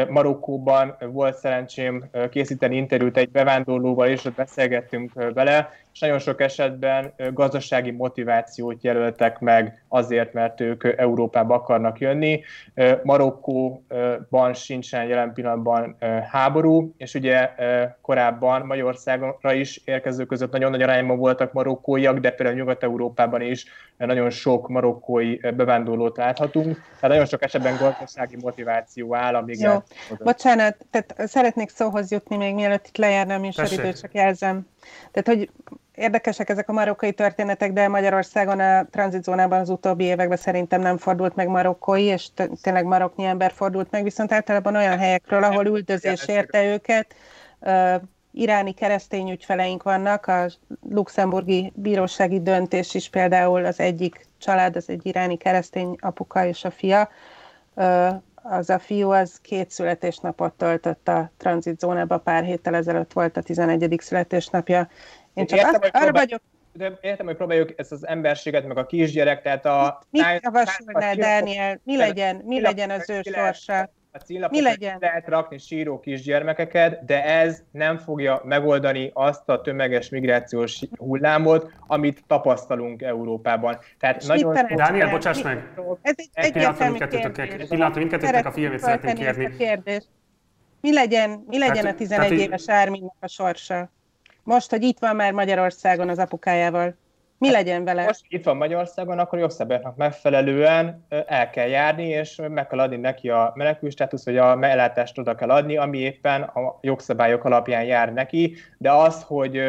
[SPEAKER 3] Marokkóban volt szerencsém készíteni interjút egy bevándorlóval, és ott beszélgettünk vele, és nagyon sok esetben gazdasági motivációt jelöltek meg azért, mert ők Európába akarnak jönni. Marokkóban sincsen jelen pillanatban háború, és ugye korábban Magyarországra is érkezők között nagyon nagy arányban voltak marokkóiak, de például Nyugat-Európában is nagyon sok marokkói bevándorlót láthatunk. Tehát nagyon sok esetben gazdasági motiváció áll, amíg
[SPEAKER 2] Jó. Bocsánat, tehát szeretnék szóhoz jutni még mielőtt itt lejárna a műsoridőt, csak jelzem. Tehát, hogy érdekesek ezek a marokkai történetek, de Magyarországon a tranzitzónában az utóbbi években szerintem nem fordult meg marokkói, és tényleg maroknyi ember fordult meg, viszont általában olyan helyekről, ahol üldözés érte őket, iráni keresztény ügyfeleink vannak, a luxemburgi bírósági döntés is például az egyik család, az egy iráni keresztény apuka és a fia, az a fiú az két születésnapot töltött a tranzitzónába, pár héttel ezelőtt volt a 11. születésnapja,
[SPEAKER 3] én csak értem, azt, arra vagyok... De értem, hogy próbáljuk ezt az emberséget, meg a kisgyerek, tehát a...
[SPEAKER 2] Mit javasolnál, Dániel? Mi legyen, mi legyen az ő sorsa?
[SPEAKER 3] A címlapot lehet rakni síró kisgyermekeket, de ez nem fogja megoldani azt a tömeges migrációs hullámot, amit tapasztalunk Európában.
[SPEAKER 1] Tehát nagyon Dániel, bocsáss meg! Ez egy, egy pillanatra mindkettőtök, pillanatra mindkettőtök a figyelmét szeretném kérni.
[SPEAKER 2] Mi legyen, mi legyen a 11 éves Árminnak a sorsa? Most, hogy itt van már Magyarországon az apukájával, mi hát legyen vele?
[SPEAKER 3] Most itt van Magyarországon, akkor jogszabályoknak megfelelően el kell járni, és meg kell adni neki a menekül státusz, vagy a mellátást oda kell adni, ami éppen a jogszabályok alapján jár neki, de az, hogy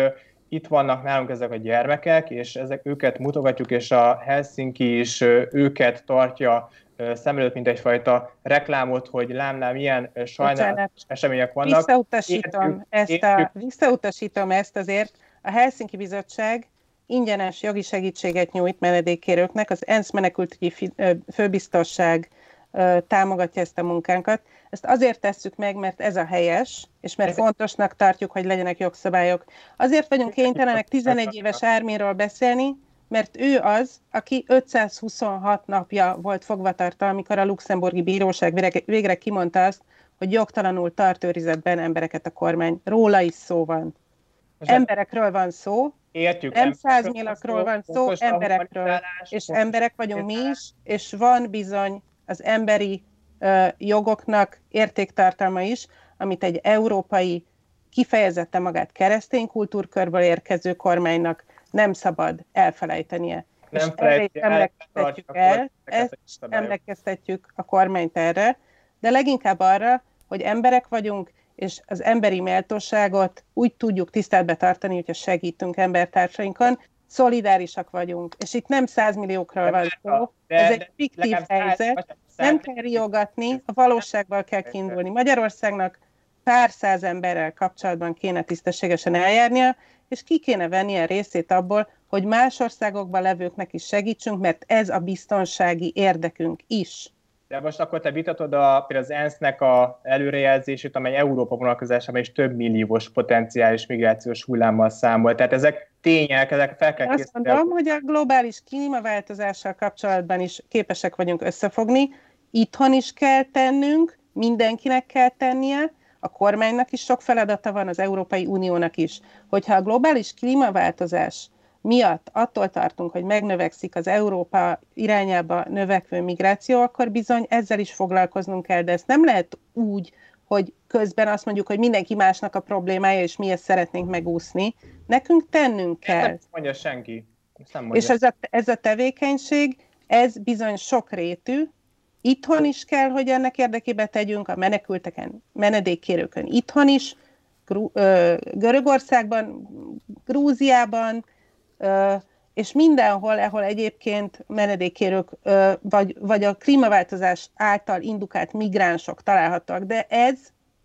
[SPEAKER 3] itt vannak nálunk ezek a gyermekek, és ezek őket mutogatjuk, és a Helsinki is őket tartja szem előtt, mint egyfajta reklámot, hogy lámnál milyen sajnálatos események vannak.
[SPEAKER 2] Visszautasítom, értjük, ezt a, visszautasítom ezt azért. A Helsinki Bizottság ingyenes jogi segítséget nyújt menedékkérőknek, az ENSZ menekültügyi főbiztosság támogatja ezt a munkánkat. Ezt azért tesszük meg, mert ez a helyes, és mert fontosnak tartjuk, hogy legyenek jogszabályok. Azért vagyunk kénytelenek 11 éves Árméről beszélni, mert ő az, aki 526 napja volt fogvatartva, amikor a luxemburgi bíróság végre kimondta azt, hogy jogtalanul tart őrizetben embereket a kormány. Róla is szó van. Emberekről van szó,
[SPEAKER 3] Értjük,
[SPEAKER 2] nem száznyilakról van szó, emberekről. És emberek vagyunk mi is, és van bizony az emberi uh, jogoknak értéktartalma is, amit egy európai, kifejezetten magát keresztény kultúrkörből érkező kormánynak nem szabad elfelejtenie. Nem és erre emlékeztetjük el, ezt emlékeztetjük a kormányt erre, de leginkább arra, hogy emberek vagyunk, és az emberi méltóságot úgy tudjuk tiszteletbe tartani, hogyha segítünk embertársainkon, szolidárisak vagyunk. És itt nem százmilliókról van szó, ez egy fiktív helyzet, nem kell riogatni, a valóságból kell kiindulni. Magyarországnak pár száz emberrel kapcsolatban kéne tisztességesen eljárnia, és ki kéne venni a részét abból, hogy más országokban levőknek is segítsünk, mert ez a biztonsági érdekünk is.
[SPEAKER 3] De most akkor te vitatod a, például az ENSZ-nek a előrejelzését, amely Európa vonalkozásában is több milliós potenciális migrációs hullámmal számol. Tehát ezek tények, ezek fel kell
[SPEAKER 2] Azt mondom, hogy a globális klímaváltozással kapcsolatban is képesek vagyunk összefogni. Itthon is kell tennünk, mindenkinek kell tennie, a kormánynak is sok feladata van, az Európai Uniónak is. Hogyha a globális klímaváltozás miatt attól tartunk, hogy megnövekszik az Európa irányába növekvő migráció, akkor bizony ezzel is foglalkoznunk kell, de ezt nem lehet úgy, hogy közben azt mondjuk, hogy mindenki másnak a problémája, és mi ezt szeretnénk megúszni. Nekünk tennünk kell.
[SPEAKER 3] nem mondja senki.
[SPEAKER 2] nem mondja. És ez a, ez a tevékenység, ez bizony sokrétű, Itthon is kell, hogy ennek érdekében tegyünk, a menekülteken, menedékkérőkön itthon is, Görögországban, Grúziában, és mindenhol, ahol egyébként menedékkérők vagy, vagy a klímaváltozás által indukált migránsok találhatóak, de ez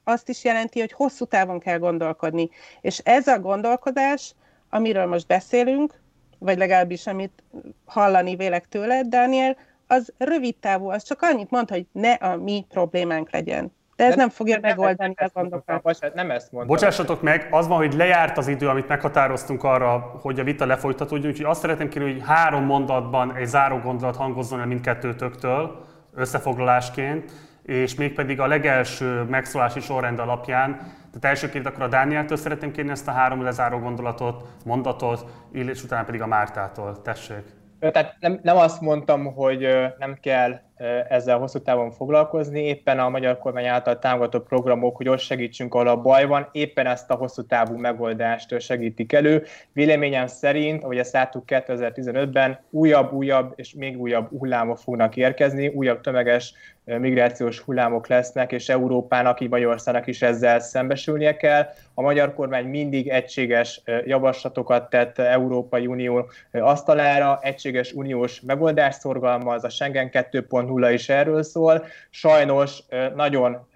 [SPEAKER 2] azt is jelenti, hogy hosszú távon kell gondolkodni. És ez a gondolkodás, amiről most beszélünk, vagy legalábbis amit hallani vélek tőled, Daniel, az rövid távú, az csak annyit mond, hogy ne a mi problémánk legyen. De ez nem, nem fogja nem, megoldani a gondokat.
[SPEAKER 3] Nem ezt mondtam.
[SPEAKER 1] Bocsássatok meg, az van, hogy lejárt az idő, amit meghatároztunk arra, hogy a vita lefolytatódjon, úgyhogy azt szeretném kérni, hogy három mondatban egy záró gondolat hangozzon el mindkettőtöktől, összefoglalásként, és mégpedig a legelső megszólási sorrend alapján, tehát elsőként akkor a Dánieltől szeretném kérni ezt a három lezáró gondolatot, mondatot, és utána pedig a Mártától. Tessék!
[SPEAKER 3] Tehát nem, nem azt mondtam, hogy nem kell ezzel hosszú távon foglalkozni, éppen a magyar kormány által támogatott programok, hogy ott segítsünk, ahol a baj van, éppen ezt a hosszú távú megoldást segítik elő. Véleményem szerint, ahogy ezt láttuk 2015-ben, újabb, újabb és még újabb hullámok fognak érkezni, újabb tömeges migrációs hullámok lesznek, és Európának, így Magyarországnak is ezzel szembesülnie kell. A magyar kormány mindig egységes javaslatokat tett Európai Unió asztalára, egységes uniós megoldást szorgalmaz, a Schengen 2.0 is erről szól. Sajnos nagyon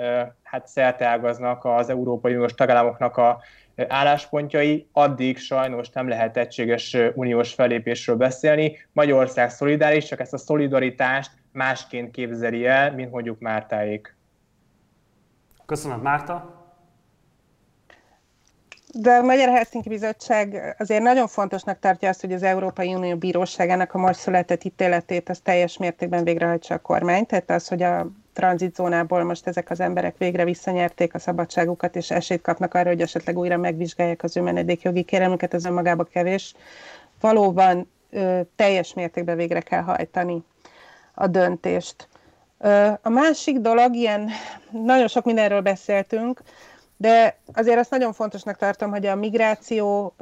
[SPEAKER 3] hát szerteágaznak az Európai Uniós tagállamoknak a álláspontjai, addig sajnos nem lehet egységes uniós felépésről beszélni. Magyarország szolidáris, csak ezt a szolidaritást másként képzeli el, mint mondjuk Mártáék.
[SPEAKER 1] Köszönöm, Márta.
[SPEAKER 2] De a Magyar Helsinki Bizottság azért nagyon fontosnak tartja azt, hogy az Európai Unió Bíróságának a most született ítéletét az teljes mértékben végrehajtsa a kormány. Tehát az, hogy a tranzitzónából most ezek az emberek végre visszanyerték a szabadságukat, és esélyt kapnak arra, hogy esetleg újra megvizsgálják az ő menedékjogi kérelmüket, ez önmagában kevés. Valóban ö, teljes mértékben végre kell hajtani a döntést. A másik dolog, ilyen nagyon sok mindenről beszéltünk, de azért azt nagyon fontosnak tartom, hogy a migráció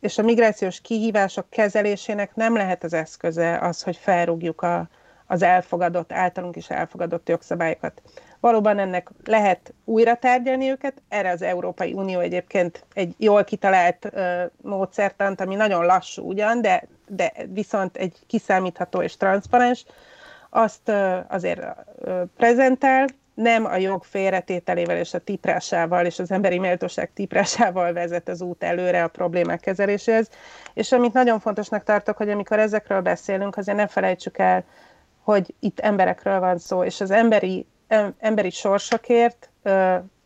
[SPEAKER 2] és a migrációs kihívások kezelésének nem lehet az eszköze az, hogy felrúgjuk a, az elfogadott, általunk is elfogadott jogszabályokat. Valóban ennek lehet újra tárgyalni őket, erre az Európai Unió egyébként egy jól kitalált uh, módszertant, ami nagyon lassú ugyan, de, de viszont egy kiszámítható és transzparens, azt uh, azért uh, prezentál, nem a jog félretételével és a tiprásával és az emberi méltóság tiprásával vezet az út előre a problémák kezeléséhez. És amit nagyon fontosnak tartok, hogy amikor ezekről beszélünk, azért ne felejtsük el, hogy itt emberekről van szó, és az emberi, emberi sorsokért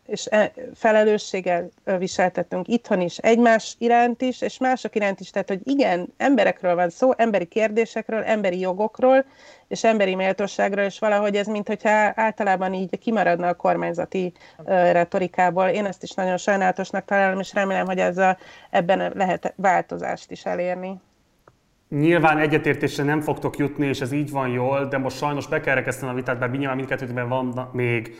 [SPEAKER 2] és e, felelősséggel viseltetünk itthon is, egymás iránt is, és mások iránt is. Tehát, hogy igen, emberekről van szó, emberi kérdésekről, emberi jogokról, és emberi méltóságról, és valahogy ez, mint hogyha általában így kimaradna a kormányzati retorikából. Én ezt is nagyon sajnálatosnak találom, és remélem, hogy ezzel, ebben lehet változást is elérni.
[SPEAKER 1] Nyilván egyetértésre nem fogtok jutni, és ez így van jól, de most sajnos be kell rekeszteni a vitát, bár nyilván mindkettőben van még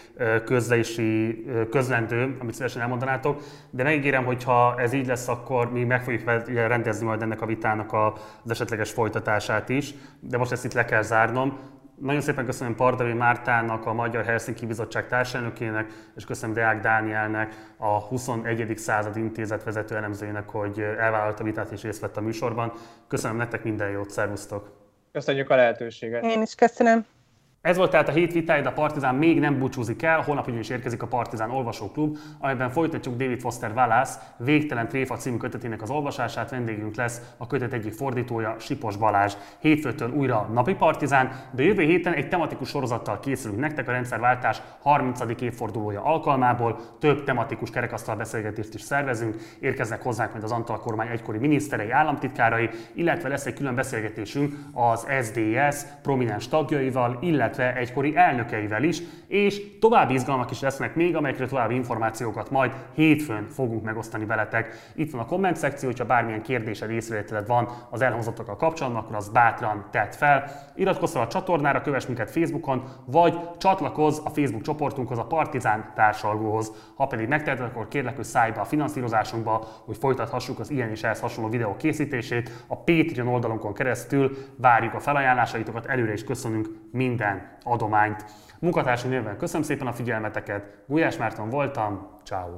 [SPEAKER 1] közlési közlendő, amit szívesen elmondanátok, de megígérem, hogy ha ez így lesz, akkor mi meg fogjuk rendezni majd ennek a vitának az esetleges folytatását is, de most ezt itt le kell zárnom. Nagyon szépen köszönöm Pardavi Mártának, a Magyar Helsinki Bizottság társelnökének, és köszönöm Deák Dánielnek, a 21. század intézet vezető elemzőjének, hogy elvállalta vitát és részt vett a műsorban. Köszönöm nektek minden jót, szervusztok!
[SPEAKER 3] Köszönjük a lehetőséget!
[SPEAKER 2] Én is köszönöm!
[SPEAKER 1] Ez volt tehát a hét vitája, de a Partizán még nem búcsúzik el, holnap ugyanis érkezik a Partizán Olvasóklub, amelyben folytatjuk David Foster Wallace Végtelen Tréfa című kötetének az olvasását, vendégünk lesz a kötet egyik fordítója, Sipos Balázs. Hétfőtől újra napi Partizán, de jövő héten egy tematikus sorozattal készülünk nektek a rendszerváltás 30. évfordulója alkalmából, több tematikus kerekasztal beszélgetést is szervezünk, érkeznek hozzánk majd az Antal kormány egykori miniszterei, államtitkárai, illetve lesz egy külön beszélgetésünk az SDS prominens tagjaival, illetve illetve egykori elnökeivel is, és további izgalmak is lesznek még, amelyekről további információkat majd hétfőn fogunk megosztani veletek. Itt van a komment szekció, hogyha bármilyen kérdésed, észrevételed van az elhangzottakkal kapcsolatban, akkor az bátran tett fel. Iratkozz fel a csatornára, kövess minket Facebookon, vagy csatlakozz a Facebook csoportunkhoz, a Partizán társalgóhoz. Ha pedig megteheted, akkor kérlek, hogy szállj be a finanszírozásunkba, hogy folytathassuk az ilyen és ehhez hasonló videó készítését. A Patreon oldalunkon keresztül várjuk a felajánlásaitokat, előre is köszönünk minden adományt. Munkatársi néven köszönöm szépen a figyelmeteket, Gulyás Márton voltam, ciao.